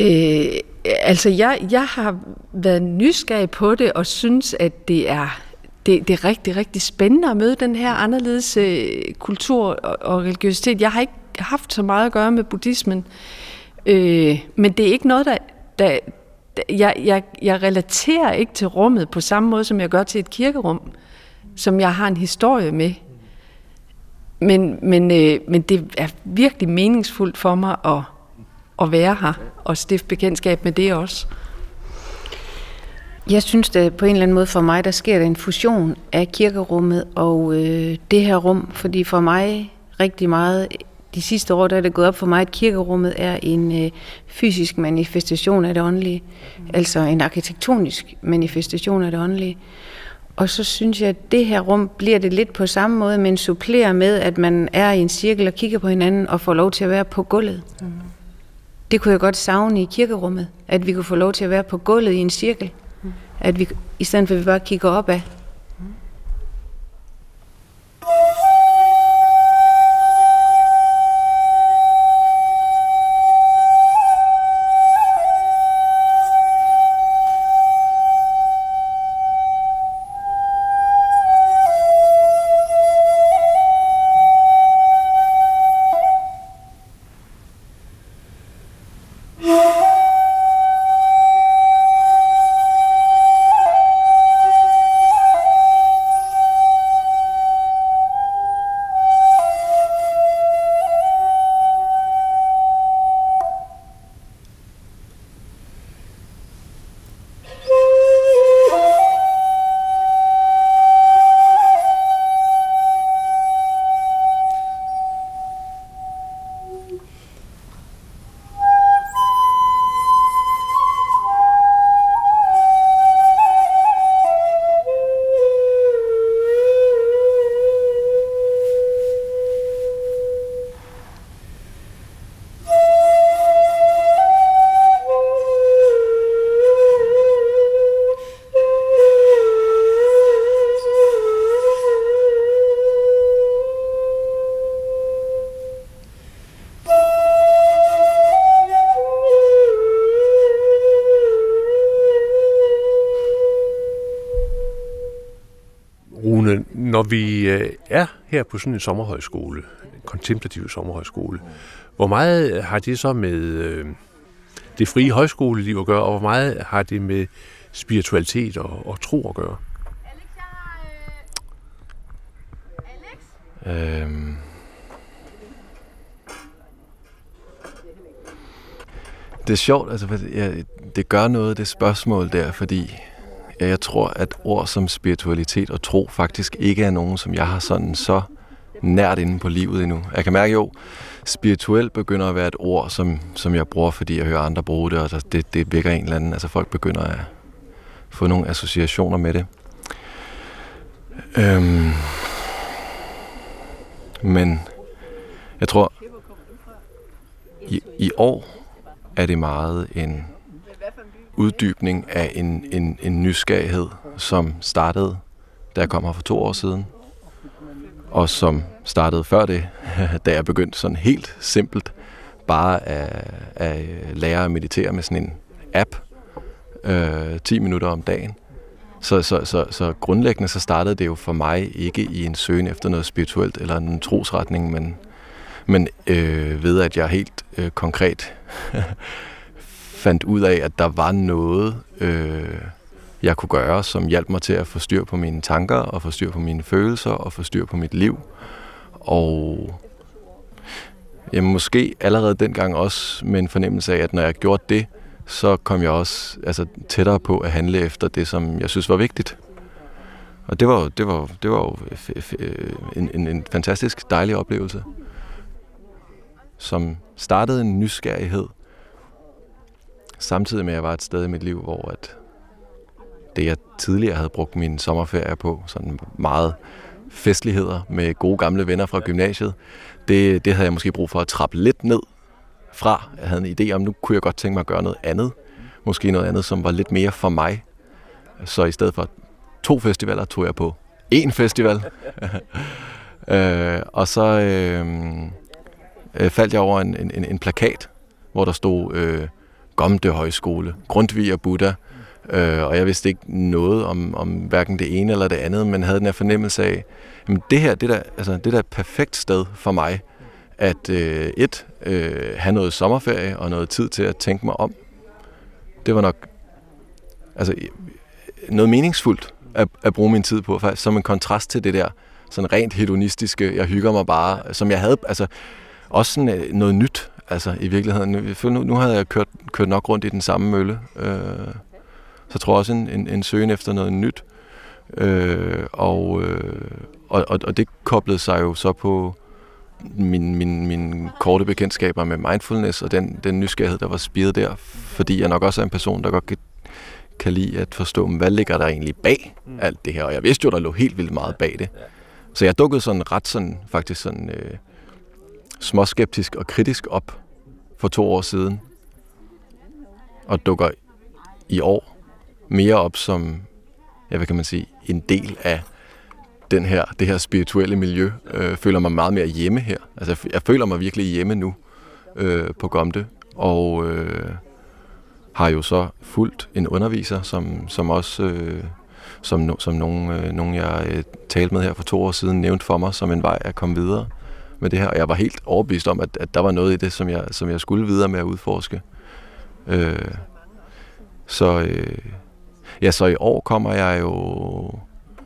Øh, altså, jeg, jeg har været nysgerrig på det, og synes, at det er, det, det er rigtig, rigtig spændende at møde den her anderledes øh, kultur og, og religiøsitet. Jeg har ikke haft så meget at gøre med buddhismen, øh, men det er ikke noget, der, der, jeg, jeg, jeg relaterer ikke til rummet på samme måde, som jeg gør til et kirkerum, som jeg har en historie med. Men, men, øh, men det er virkelig meningsfuldt for mig at, at være her og stifte bekendtskab med det også. Jeg synes, at på en eller anden måde for mig, der sker der en fusion af kirkerummet og øh, det her rum, fordi for mig rigtig meget de sidste år, der er det gået op for mig, at kirkerummet er en øh, fysisk manifestation af det åndelige, altså en arkitektonisk manifestation af det åndelige. Og så synes jeg, at det her rum bliver det lidt på samme måde, men supplerer med, at man er i en cirkel og kigger på hinanden og får lov til at være på gulvet. Mm. Det kunne jeg godt savne i kirkerummet, at vi kunne få lov til at være på gulvet i en cirkel. Mm. At vi, i stedet for at vi bare kigger opad. Når vi øh, er her på sådan en sommerhøjskole, en kontemplativ sommerhøjskole, hvor meget har det så med øh, det frie højskoleliv at gøre, og hvor meget har det med spiritualitet og, og tro at gøre? Øhm. Det er sjovt, altså, ja, det gør noget, det spørgsmål der, fordi jeg tror, at ord som spiritualitet og tro faktisk ikke er nogen, som jeg har sådan så nært inde på livet endnu. Jeg kan mærke jo, spirituel begynder at være et ord, som, som jeg bruger, fordi jeg hører andre bruge det, og det, det vækker en eller anden. Altså folk begynder at få nogle associationer med det. Øhm, men jeg tror, i, i år er det meget en uddybning af en, en, en nysgerrighed, som startede, da jeg kom her for to år siden, og som startede før det, da jeg begyndte sådan helt simpelt bare at, at lære at meditere med sådan en app, øh, 10 minutter om dagen. Så, så, så, så grundlæggende så startede det jo for mig ikke i en søgen efter noget spirituelt eller en trosretning, men, men øh, ved at jeg helt øh, konkret fandt ud af, at der var noget, øh, jeg kunne gøre, som hjalp mig til at få styr på mine tanker, og få styr på mine følelser, og få styr på mit liv. Og jamen, måske allerede dengang også med en fornemmelse af, at når jeg gjorde det, så kom jeg også altså, tættere på at handle efter det, som jeg synes var vigtigt. Og det var, det var, det var jo en, en, en fantastisk dejlig oplevelse, som startede en nysgerrighed Samtidig med, at jeg var et sted i mit liv, hvor at det, jeg tidligere havde brugt min sommerferie på, sådan meget festligheder med gode gamle venner fra gymnasiet, det, det havde jeg måske brug for at trappe lidt ned fra. Jeg havde en idé om, nu kunne jeg godt tænke mig at gøre noget andet. Måske noget andet, som var lidt mere for mig. Så i stedet for to festivaler, tog jeg på én festival. øh, og så øh, øh, faldt jeg over en, en, en plakat, hvor der stod... Øh, Gomte Højskole, Grundtvig og Buddha. Øh, og jeg vidste ikke noget om, om hverken det ene eller det andet, men havde den her fornemmelse af, at det her det der, altså, det der er et perfekt sted for mig, at øh, et, øh, have noget sommerferie og noget tid til at tænke mig om. Det var nok altså, noget meningsfuldt at, at bruge min tid på, faktisk, som en kontrast til det der sådan rent hedonistiske, jeg hygger mig bare, som jeg havde, altså også sådan øh, noget nyt, Altså i virkeligheden, nu, nu havde jeg kørt, kørt nok rundt i den samme mølle. Øh, så tror jeg også en, en, en søgen efter noget nyt. Øh, og, øh, og, og, og det koblede sig jo så på min, min, min korte bekendtskaber med mindfulness og den, den nysgerrighed, der var spiret der, fordi jeg nok også er en person, der godt kan, kan lide at forstå, hvad ligger der egentlig bag mm. alt det her. Og jeg vidste jo, der lå helt vildt meget bag det. Så jeg dukkede sådan ret sådan, faktisk sådan øh, småskeptisk og kritisk op for to år siden. Og dukker i år mere op som, ja, hvad kan man sige, en del af den her, det her spirituelle miljø. Øh, føler mig meget mere hjemme her. Altså, jeg føler mig virkelig hjemme nu øh, på Gomte. Og øh, har jo så fulgt en underviser, som, som også, øh, som, som nogen, øh, nogen jeg øh, talte med her for to år siden, nævnte for mig som en vej at komme videre med det her. Og jeg var helt overbevist om, at, at der var noget i det, som jeg, som jeg skulle videre med at udforske. Øh, så, øh, ja, så i år kommer jeg jo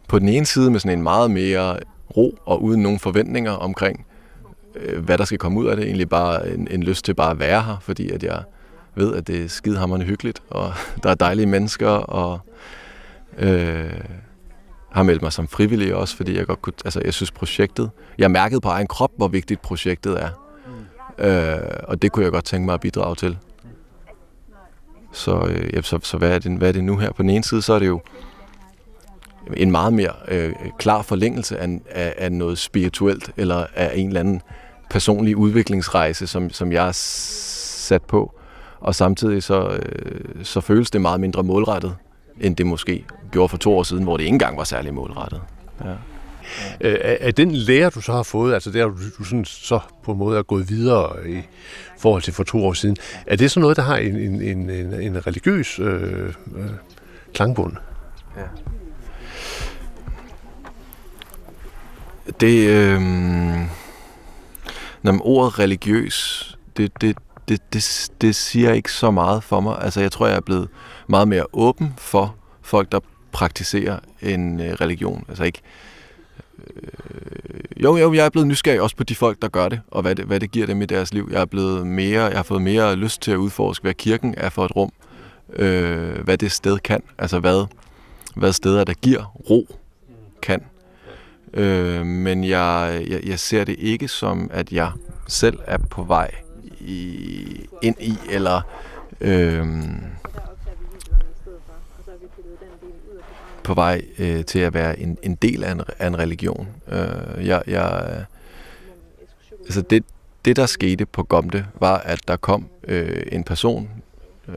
på den ene side med sådan en meget mere ro og uden nogen forventninger omkring, øh, hvad der skal komme ud af det. Egentlig bare en, en lyst til bare at være her, fordi at jeg ved, at det er skidehammerende hyggeligt, og der er dejlige mennesker, og øh, har meldt mig som frivillig også, fordi jeg godt kunne, altså jeg synes projektet, jeg mærkede på egen krop, hvor vigtigt projektet er. Øh, og det kunne jeg godt tænke mig at bidrage til. Så, øh, ja, så, så hvad, er det, hvad er det nu her? På den ene side, så er det jo en meget mere øh, klar forlængelse af, af, af noget spirituelt, eller af en eller anden personlig udviklingsrejse, som, som jeg er sat på. Og samtidig så, øh, så føles det meget mindre målrettet, end det måske gjorde for to år siden, hvor det ikke engang var særlig målrettet. Ja. Øh, er den lære, du så har fået, altså der du, sådan, så på en måde er gået videre i forhold til for to år siden, er det så noget, der har en, en, en, en religiøs øh, øh, klangbund? Ja. Det, øh, når ordet religiøs, det, det, det, det, det siger ikke så meget for mig. Altså, jeg tror, jeg er blevet meget mere åben for folk, der praktiserer en øh, religion. Altså ikke... Øh, jo, jo, jeg er blevet nysgerrig også på de folk, der gør det, og hvad det, hvad det giver dem i deres liv. Jeg er blevet mere, jeg har fået mere lyst til at udforske, hvad kirken er for et rum. Øh, hvad det sted kan. Altså, hvad, hvad steder, der giver ro, kan. Øh, men jeg, jeg, jeg ser det ikke som, at jeg selv er på vej i, ind i, eller øh, på vej øh, til at være en, en del af en, af en religion. Øh, jeg, jeg, altså det, det, der skete på Gomte, var, at der kom øh, en person, øh,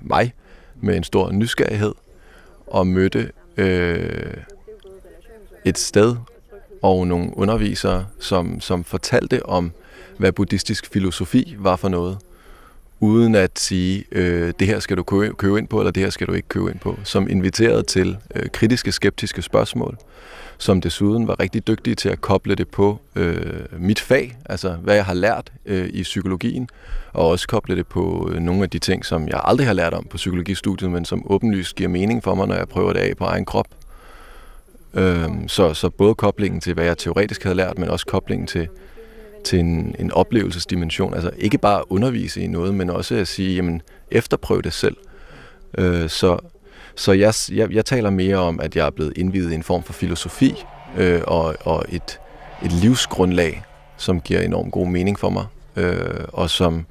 mig, med en stor nysgerrighed, og mødte øh, et sted og nogle undervisere, som, som fortalte om, hvad buddhistisk filosofi var for noget, uden at sige, øh, det her skal du købe, købe ind på, eller det her skal du ikke købe ind på, som inviterede til øh, kritiske, skeptiske spørgsmål, som desuden var rigtig dygtige til at koble det på øh, mit fag, altså hvad jeg har lært øh, i psykologien, og også koble det på øh, nogle af de ting, som jeg aldrig har lært om på psykologistudiet, men som åbenlyst giver mening for mig, når jeg prøver det af på egen krop. Øh, så, så både koblingen til, hvad jeg teoretisk havde lært, men også koblingen til, til en, en oplevelsesdimension. Altså ikke bare undervise i noget, men også at sige, jamen efterprøv det selv. Øh, så så jeg, jeg, jeg taler mere om, at jeg er blevet indvidet i en form for filosofi øh, og, og et, et livsgrundlag, som giver enormt god mening for mig, øh, og som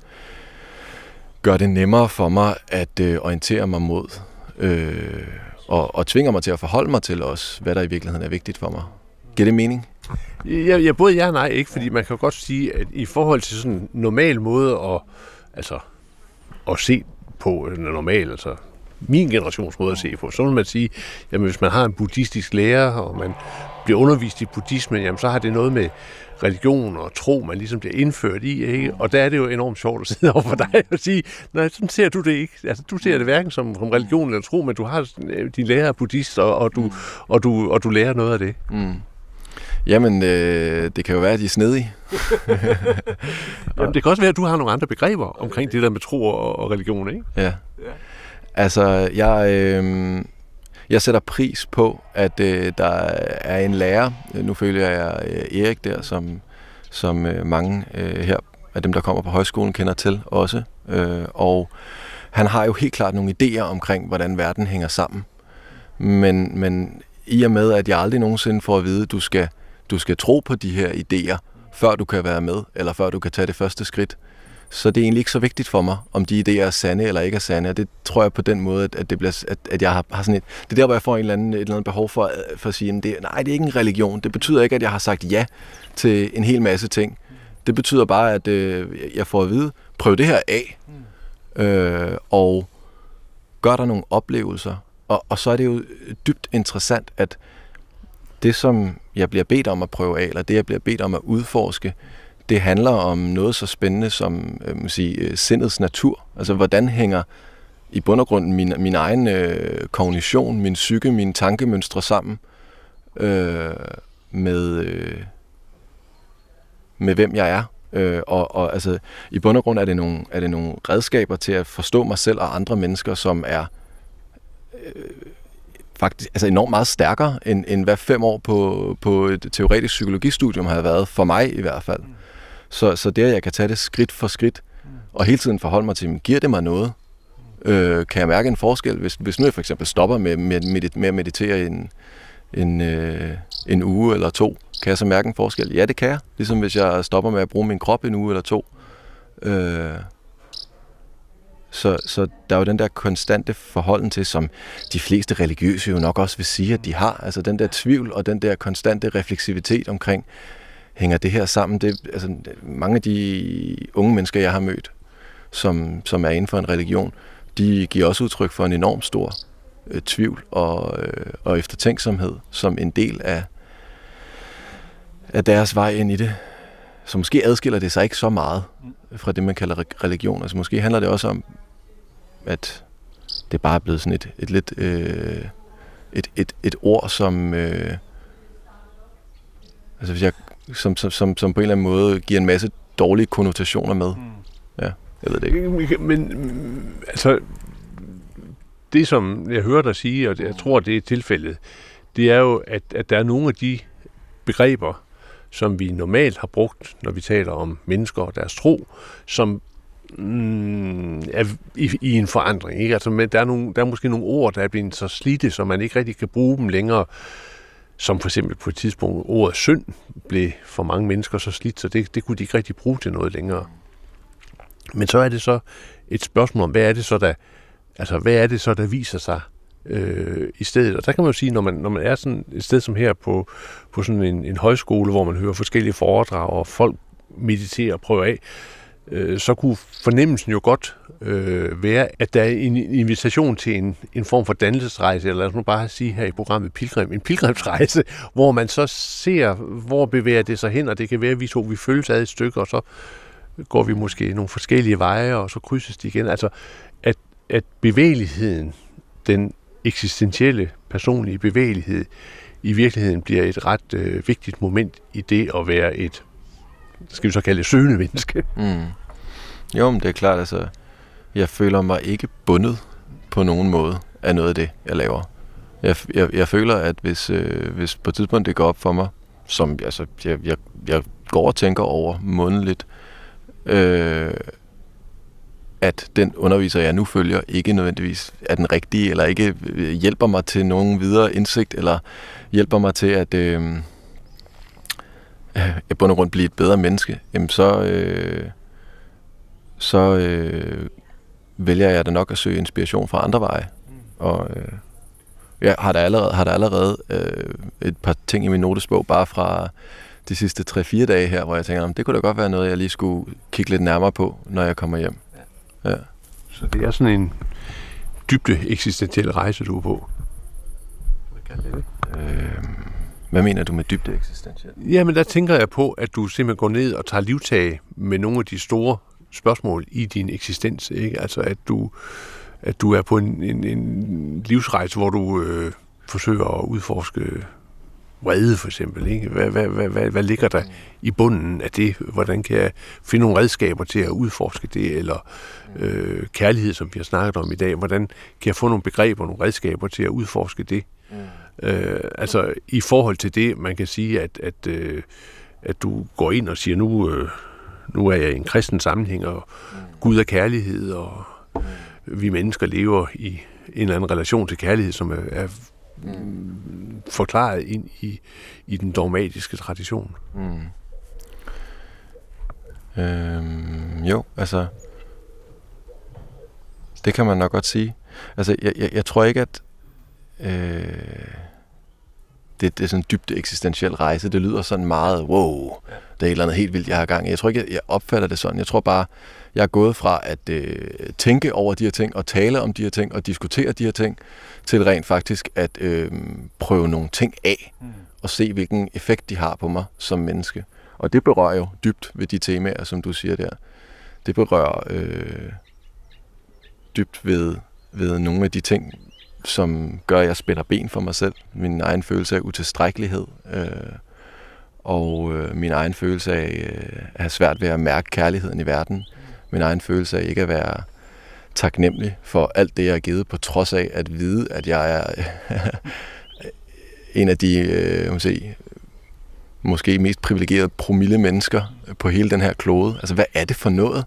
gør det nemmere for mig at øh, orientere mig mod, øh, og, og tvinger mig til at forholde mig til også, hvad der i virkeligheden er vigtigt for mig. Giver det mening? Ja, ja, både ja og nej, ikke, fordi man kan godt sige, at i forhold til sådan en normal måde at, altså, at se på en normal, altså min generations måde at se på, så vil man sige, jamen hvis man har en buddhistisk lærer, og man bliver undervist i buddhismen, jamen så har det noget med religion og tro, man ligesom bliver indført i, ikke? Og der er det jo enormt sjovt at sidde over for dig og sige, nej, sådan ser du det ikke. Altså, du ser det hverken som, som religion eller tro, men du har øh, din lærer er buddhist, og, og, du, og, du, og du lærer noget af det. Mm. Jamen, øh, det kan jo være, at de er snedige. Jamen, det kan også være, at du har nogle andre begreber omkring det der med tro og, og religion, ikke? Ja. Altså, jeg, øh, jeg sætter pris på, at øh, der er en lærer. Nu følger jeg øh, Erik der, som, som øh, mange øh, her af dem, der kommer på højskolen, kender til også. Øh, og han har jo helt klart nogle idéer omkring, hvordan verden hænger sammen. Men, men i og med, at jeg aldrig nogensinde får at vide, at du skal, du skal tro på de her idéer, før du kan være med, eller før du kan tage det første skridt, så det er egentlig ikke så vigtigt for mig, om de idéer er sande eller ikke er sande. Og det tror jeg på den måde, at, det bliver, at, at jeg har, har sådan et... Det er der, hvor jeg får en eller anden, et eller andet behov for, øh, for at sige, at det, nej, det er ikke en religion. Det betyder ikke, at jeg har sagt ja til en hel masse ting. Det betyder bare, at øh, jeg får at vide, prøv det her af, øh, og gør der nogle oplevelser. Og, og så er det jo dybt interessant, at det, som jeg bliver bedt om at prøve af, eller det, jeg bliver bedt om at udforske, det handler om noget så spændende som øh, man sige, øh, sindets natur. Altså, hvordan hænger i bund og grund min, min egen øh, kognition, min psyke, mine tankemønstre sammen øh, med, øh, med hvem jeg er. Øh, og, og altså, i bund og grund er det, nogle, er det nogle redskaber til at forstå mig selv og andre mennesker, som er øh, faktisk altså enormt meget stærkere, end, end hvad fem år på, på et teoretisk psykologistudium har været, for mig i hvert fald. Mm. Så, så det, at jeg kan tage det skridt for skridt, og hele tiden forholde mig til, giver det mig noget? Øh, kan jeg mærke en forskel, hvis, hvis nu jeg for eksempel stopper med, med, med at meditere en, en, øh, en uge eller to, kan jeg så mærke en forskel? Ja, det kan jeg. Ligesom hvis jeg stopper med at bruge min krop en uge eller to. Øh, så, så der er jo den der konstante forholden til, som de fleste religiøse jo nok også vil sige, at de har. Altså den der tvivl og den der konstante refleksivitet omkring, hænger det her sammen? Det, altså, mange af de unge mennesker, jeg har mødt, som, som er inden for en religion, de giver også udtryk for en enorm stor øh, tvivl og, øh, og eftertænksomhed som en del af, af deres vej ind i det. Så måske adskiller det sig ikke så meget fra det, man kalder religion. Altså måske handler det også om, at det bare er blevet sådan et, et lidt øh, et, et, et ord, som øh, altså hvis jeg som, som, som, som på en eller anden måde giver en masse dårlige konnotationer med. Mm. Ja, jeg ved det ikke. Men altså, det som jeg hører dig sige, og jeg tror, det er tilfældet, det er jo, at, at der er nogle af de begreber, som vi normalt har brugt, når vi taler om mennesker og deres tro, som mm, er i, i en forandring. Ikke? Altså, der, er nogle, der er måske nogle ord, der er blevet så slidte, så man ikke rigtig kan bruge dem længere. Som for eksempel på et tidspunkt ordet synd blev for mange mennesker så slidt, så det, det kunne de ikke rigtig bruge til noget længere. Men så er det så et spørgsmål om, hvad er det så, der, altså, hvad er det så, der viser sig øh, i stedet. Og der kan man jo sige, når man, når man er sådan et sted som her på, på sådan en, en højskole, hvor man hører forskellige foredrag, og folk mediterer og prøver af, øh, så kunne fornemmelsen jo godt øh, være, at der er en invitation til en, en form for dannelsesrejse, eller lad os nu bare sige her i programmet Pilgrim, en pilgrimsrejse, hvor man så ser, hvor bevæger det sig hen, og det kan være, at vi to vi følges ad et stykke, og så går vi måske nogle forskellige veje, og så krydses de igen. Altså, at, at bevægeligheden, den eksistentielle, personlige bevægelighed, i virkeligheden bliver et ret øh, vigtigt moment i det at være et, skal vi så kalde det, søgende menneske. Mm. Jo, men det er klart, altså, jeg føler mig ikke bundet på nogen måde af noget af det, jeg laver. Jeg, jeg, jeg føler, at hvis, øh, hvis på et tidspunkt det går op for mig, som altså, jeg, jeg, jeg går og tænker over månedligt, øh, at den underviser, jeg nu følger, ikke nødvendigvis er den rigtige, eller ikke øh, hjælper mig til nogen videre indsigt, eller hjælper mig til at øh, øh jeg bund og grund blive et bedre menneske, jamen så, øh, så øh, vælger jeg da nok at søge inspiration fra andre veje. Og øh, jeg har der allerede, har der allerede øh, et par ting i min notesbog, bare fra de sidste 3-4 dage her, hvor jeg tænker, det kunne da godt være noget, jeg lige skulle kigge lidt nærmere på, når jeg kommer hjem. Ja. Så det er sådan en dybde eksistentiel rejse, du er på. Øh, hvad mener du med dybde eksistentiel? Jamen, der tænker jeg på, at du simpelthen går ned og tager livtag med nogle af de store spørgsmål i din eksistens. Ikke? Altså, at du, at du er på en, en, en livsrejse, hvor du øh, forsøger at udforske vrede for eksempel. Ikke? Hvad, hvad, hvad, hvad, hvad ligger der i bunden af det? Hvordan kan jeg finde nogle redskaber til at udforske det? Eller øh, kærlighed, som vi har snakket om i dag. Hvordan kan jeg få nogle begreber, nogle redskaber til at udforske det? Mm. Øh, altså i forhold til det, man kan sige, at, at, øh, at du går ind og siger, nu, øh, nu er jeg i en kristen sammenhæng, og Gud er kærlighed, og vi mennesker lever i en eller anden relation til kærlighed, som er, er Mm. forklaret ind i, i den dogmatiske tradition. Mm. Øhm, jo, altså, det kan man nok godt sige. Altså, jeg, jeg, jeg tror ikke, at øh, det, det er sådan en dybt eksistentiel rejse. Det lyder sådan meget, wow, det er et eller andet helt vildt, jeg har gang i. Jeg tror ikke, jeg opfatter det sådan. Jeg tror bare, jeg er gået fra at øh, tænke over de her ting, og tale om de her ting, og diskutere de her ting, til rent faktisk at øh, prøve nogle ting af, mm. og se, hvilken effekt de har på mig som menneske. Og det berører jo dybt ved de temaer, som du siger der. Det berører øh, dybt ved, ved nogle af de ting, som gør, at jeg spænder ben for mig selv. Min egen følelse af utilstrækkelighed. Øh, og øh, min egen følelse af øh, at have svært ved at mærke kærligheden i verden. Min egen følelse af ikke at være taknemmelig for alt det, jeg har givet, på trods af at vide, at jeg er en af de øh, sige, måske mest privilegerede promille mennesker på hele den her klode. Altså, hvad er det for noget?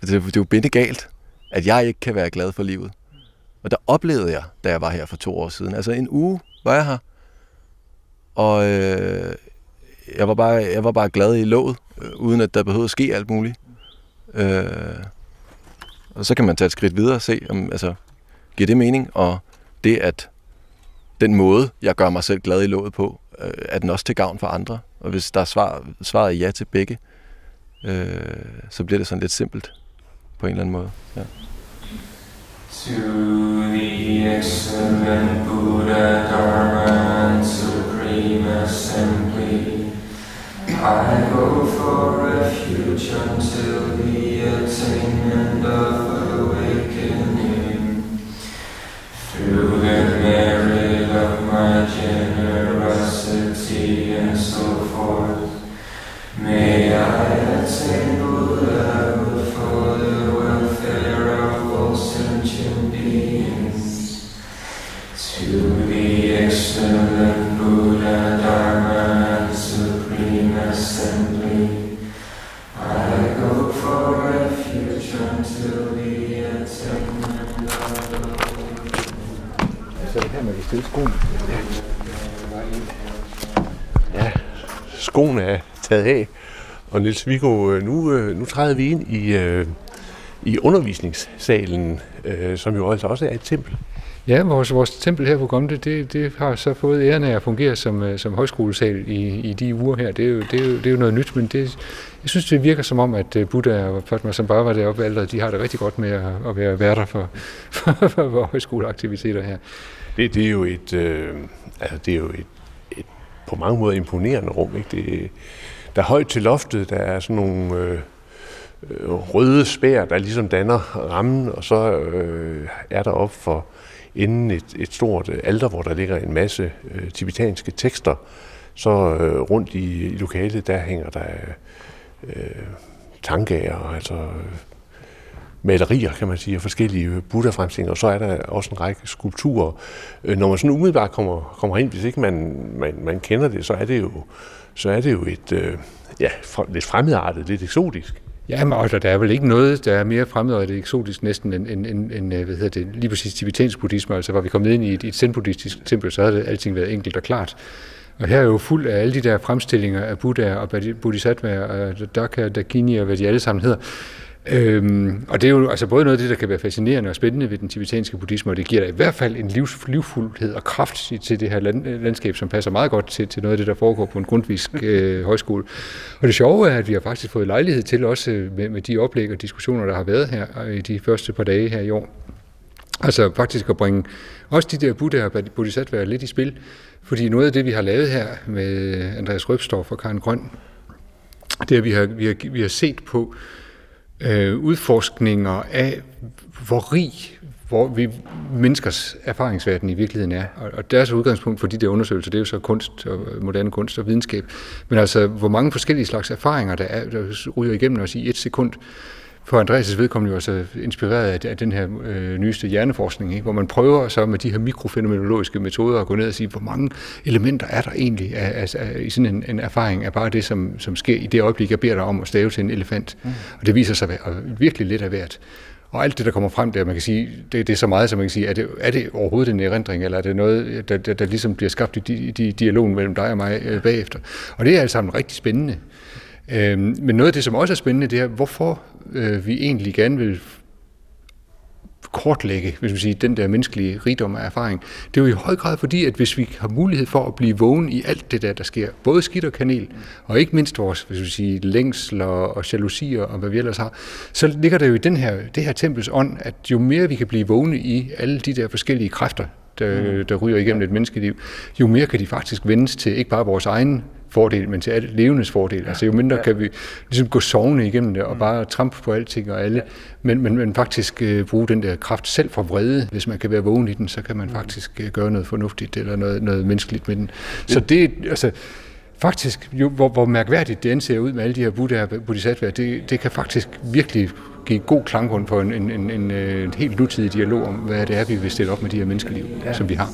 Det, det er jo binde galt, at jeg ikke kan være glad for livet. Og der oplevede jeg, da jeg var her for to år siden. Altså en uge var jeg her, og øh, jeg, var bare, jeg var bare glad i låget, øh, uden at der behøvede at ske alt muligt. Øh, og så kan man tage et skridt videre og se, om, altså, giver det mening? Og det, at den måde, jeg gør mig selv glad i låget på, øh, er den også til gavn for andre. Og hvis der er svar, svaret ja til begge, øh, så bliver det sådan lidt simpelt på en eller anden måde. Ja. To the excellent Buddha, Dharma and Supreme Assembly, I go for refuge until the attainment of taget af. Og Niels Viggo, øh, nu, øh, nu træder vi ind i, øh, i undervisningssalen, som jo altså også er et tempel. Ja, vores, vores tempel her på Gomte, det, det har så fået æren af at fungere som, som højskolesal i, i de uger her. Det er, jo, det, er jo, det er jo noget nyt, men det, jeg synes, det virker som om, at Buddha og Fatma var deroppe allerede, de har det rigtig godt med at, at være værter for, for, for, for højskoleaktiviteter her. Det, det er jo et, øh, altså det er jo et, et på mange måder imponerende rum. Ikke? Det, der er højt til loftet, der er sådan nogle øh, øh, røde spær, der ligesom danner rammen, og så øh, er der op for inden et, et stort øh, alter, hvor der ligger en masse øh, tibetanske tekster. Så øh, rundt i, i lokalet, der hænger der øh, tankager, altså øh, malerier, kan man sige, og forskellige øh, Buddha-fremstillinger, og så er der også en række skulpturer. Når man sådan umiddelbart kommer, kommer ind, hvis ikke man, man, man kender det, så er det jo, så er det jo et øh, ja, lidt fremmedartet, lidt eksotisk. Ja, men altså, der er vel ikke noget, der er mere fremmedartet eksotisk næsten end, end, end, end øh, hvad hedder det, lige præcis tibetansk buddhisme. Altså, var vi kommet ind i et, et zen-buddhistisk tempel, så havde det alting været enkelt og klart. Og her er jo fuld af alle de der fremstillinger af Buddha og Bodhisattva og Dhaka, Dakini og hvad de alle sammen hedder. Øhm, og det er jo altså både noget af det, der kan være fascinerende og spændende ved den tibetanske buddhisme, og det giver da i hvert fald en livs, livfuldhed og kraft til det her land, øh, landskab, som passer meget godt til, til noget af det, der foregår på en grundvisk øh, højskole. Og det sjove er, at vi har faktisk fået lejlighed til også øh, med, med de oplæg og diskussioner, der har været her øh, i de første par dage her i år. Altså faktisk at bringe også de der Buddha og Bodhisattva lidt i spil, fordi noget af det, vi har lavet her med Andreas Røbstorff og Karen Grøn, det er, at vi har, vi har, vi har set på, øh, udforskninger af, hvor rig hvor vi menneskers erfaringsverden i virkeligheden er. Og, og deres udgangspunkt for de der undersøgelser, det er jo så kunst og øh, moderne kunst og videnskab. Men altså, hvor mange forskellige slags erfaringer der, er, der ryger igennem os i et sekund, for Andreas' vedkommende jo altså inspireret af, af den her øh, nyeste hjerneforskning, ikke? hvor man prøver så med de her mikrofænomenologiske metoder at gå ned og sige, hvor mange elementer er der egentlig af, af, af, i sådan en, en erfaring af bare det, som, som sker i det øjeblik, jeg beder dig om at stave til en elefant. Mm. Og det viser sig at være virkelig lidt af hvert. Og alt det, der kommer frem der, man kan sige, det, det er så meget, som man kan sige, er det, er det overhovedet en erindring, eller er det noget, der, der, der ligesom bliver skabt i di, di, dialogen mellem dig og mig øh, bagefter? Og det er alt sammen rigtig spændende. Øhm, men noget af det, som også er spændende, det er, hvorfor øh, vi egentlig gerne vil kortlægge, hvis vi siger, den der menneskelige rigdom af erfaring. Det er jo i høj grad fordi, at hvis vi har mulighed for at blive vågen i alt det der, der sker, både skidt og kanel, og ikke mindst vores hvis vi siger, længsler og jalousier og hvad vi ellers har, så ligger der jo i den her, det her tempels ånd, at jo mere vi kan blive vågne i alle de der forskellige kræfter, der, der ryger igennem et menneskeliv, jo mere kan de faktisk vendes til ikke bare vores egen fordel, men til alle levendes fordel. Ja. Altså jo mindre ja. kan vi ligesom gå sovende igennem det og mm. bare trampe på alting og alle, ja. men, men, men faktisk uh, bruge den der kraft selv for vrede. Hvis man kan være vågen i den, så kan man mm. faktisk uh, gøre noget fornuftigt eller noget, noget menneskeligt med den. Så det, altså, faktisk, jo, hvor, hvor mærkværdigt det end ser ud med alle de her buddhaer, bodhisattvaer, det, det kan faktisk virkelig give god klanggrund for en, en, en, en, en helt nutidig dialog om, hvad det er, vi vil stille op med de her menneskeliv, ja. som vi har.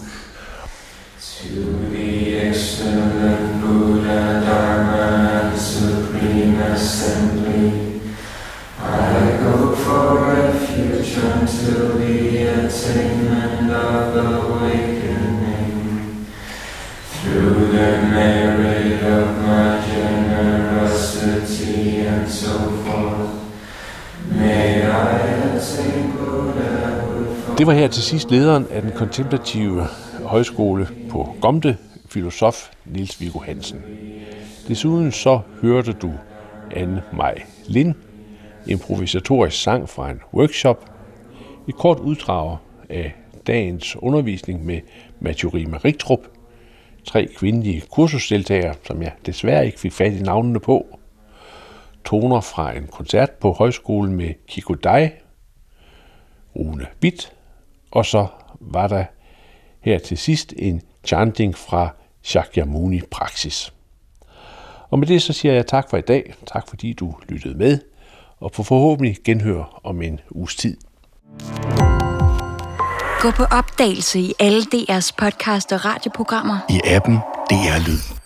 Det var her til sidst lederen af den kontemplative højskole på Gomte, filosof Nils Viggo Hansen. Desuden så hørte du Anne Maj Lind, improvisatorisk sang fra en workshop, et kort uddrag af dagens undervisning med Mathurima Rigtrup, tre kvindelige kursusdeltagere, som jeg desværre ikke fik fat i navnene på, toner fra en koncert på højskolen med Kiko Dai, Rune Bit, og så var der her til sidst en chanting fra Shakyamuni Praksis. Og med det så siger jeg tak for i dag. Tak fordi du lyttede med. Og på forhåbentlig genhør om en uges tid. Gå på opdagelse i alle DR's podcast og radioprogrammer. I appen DR Lyd.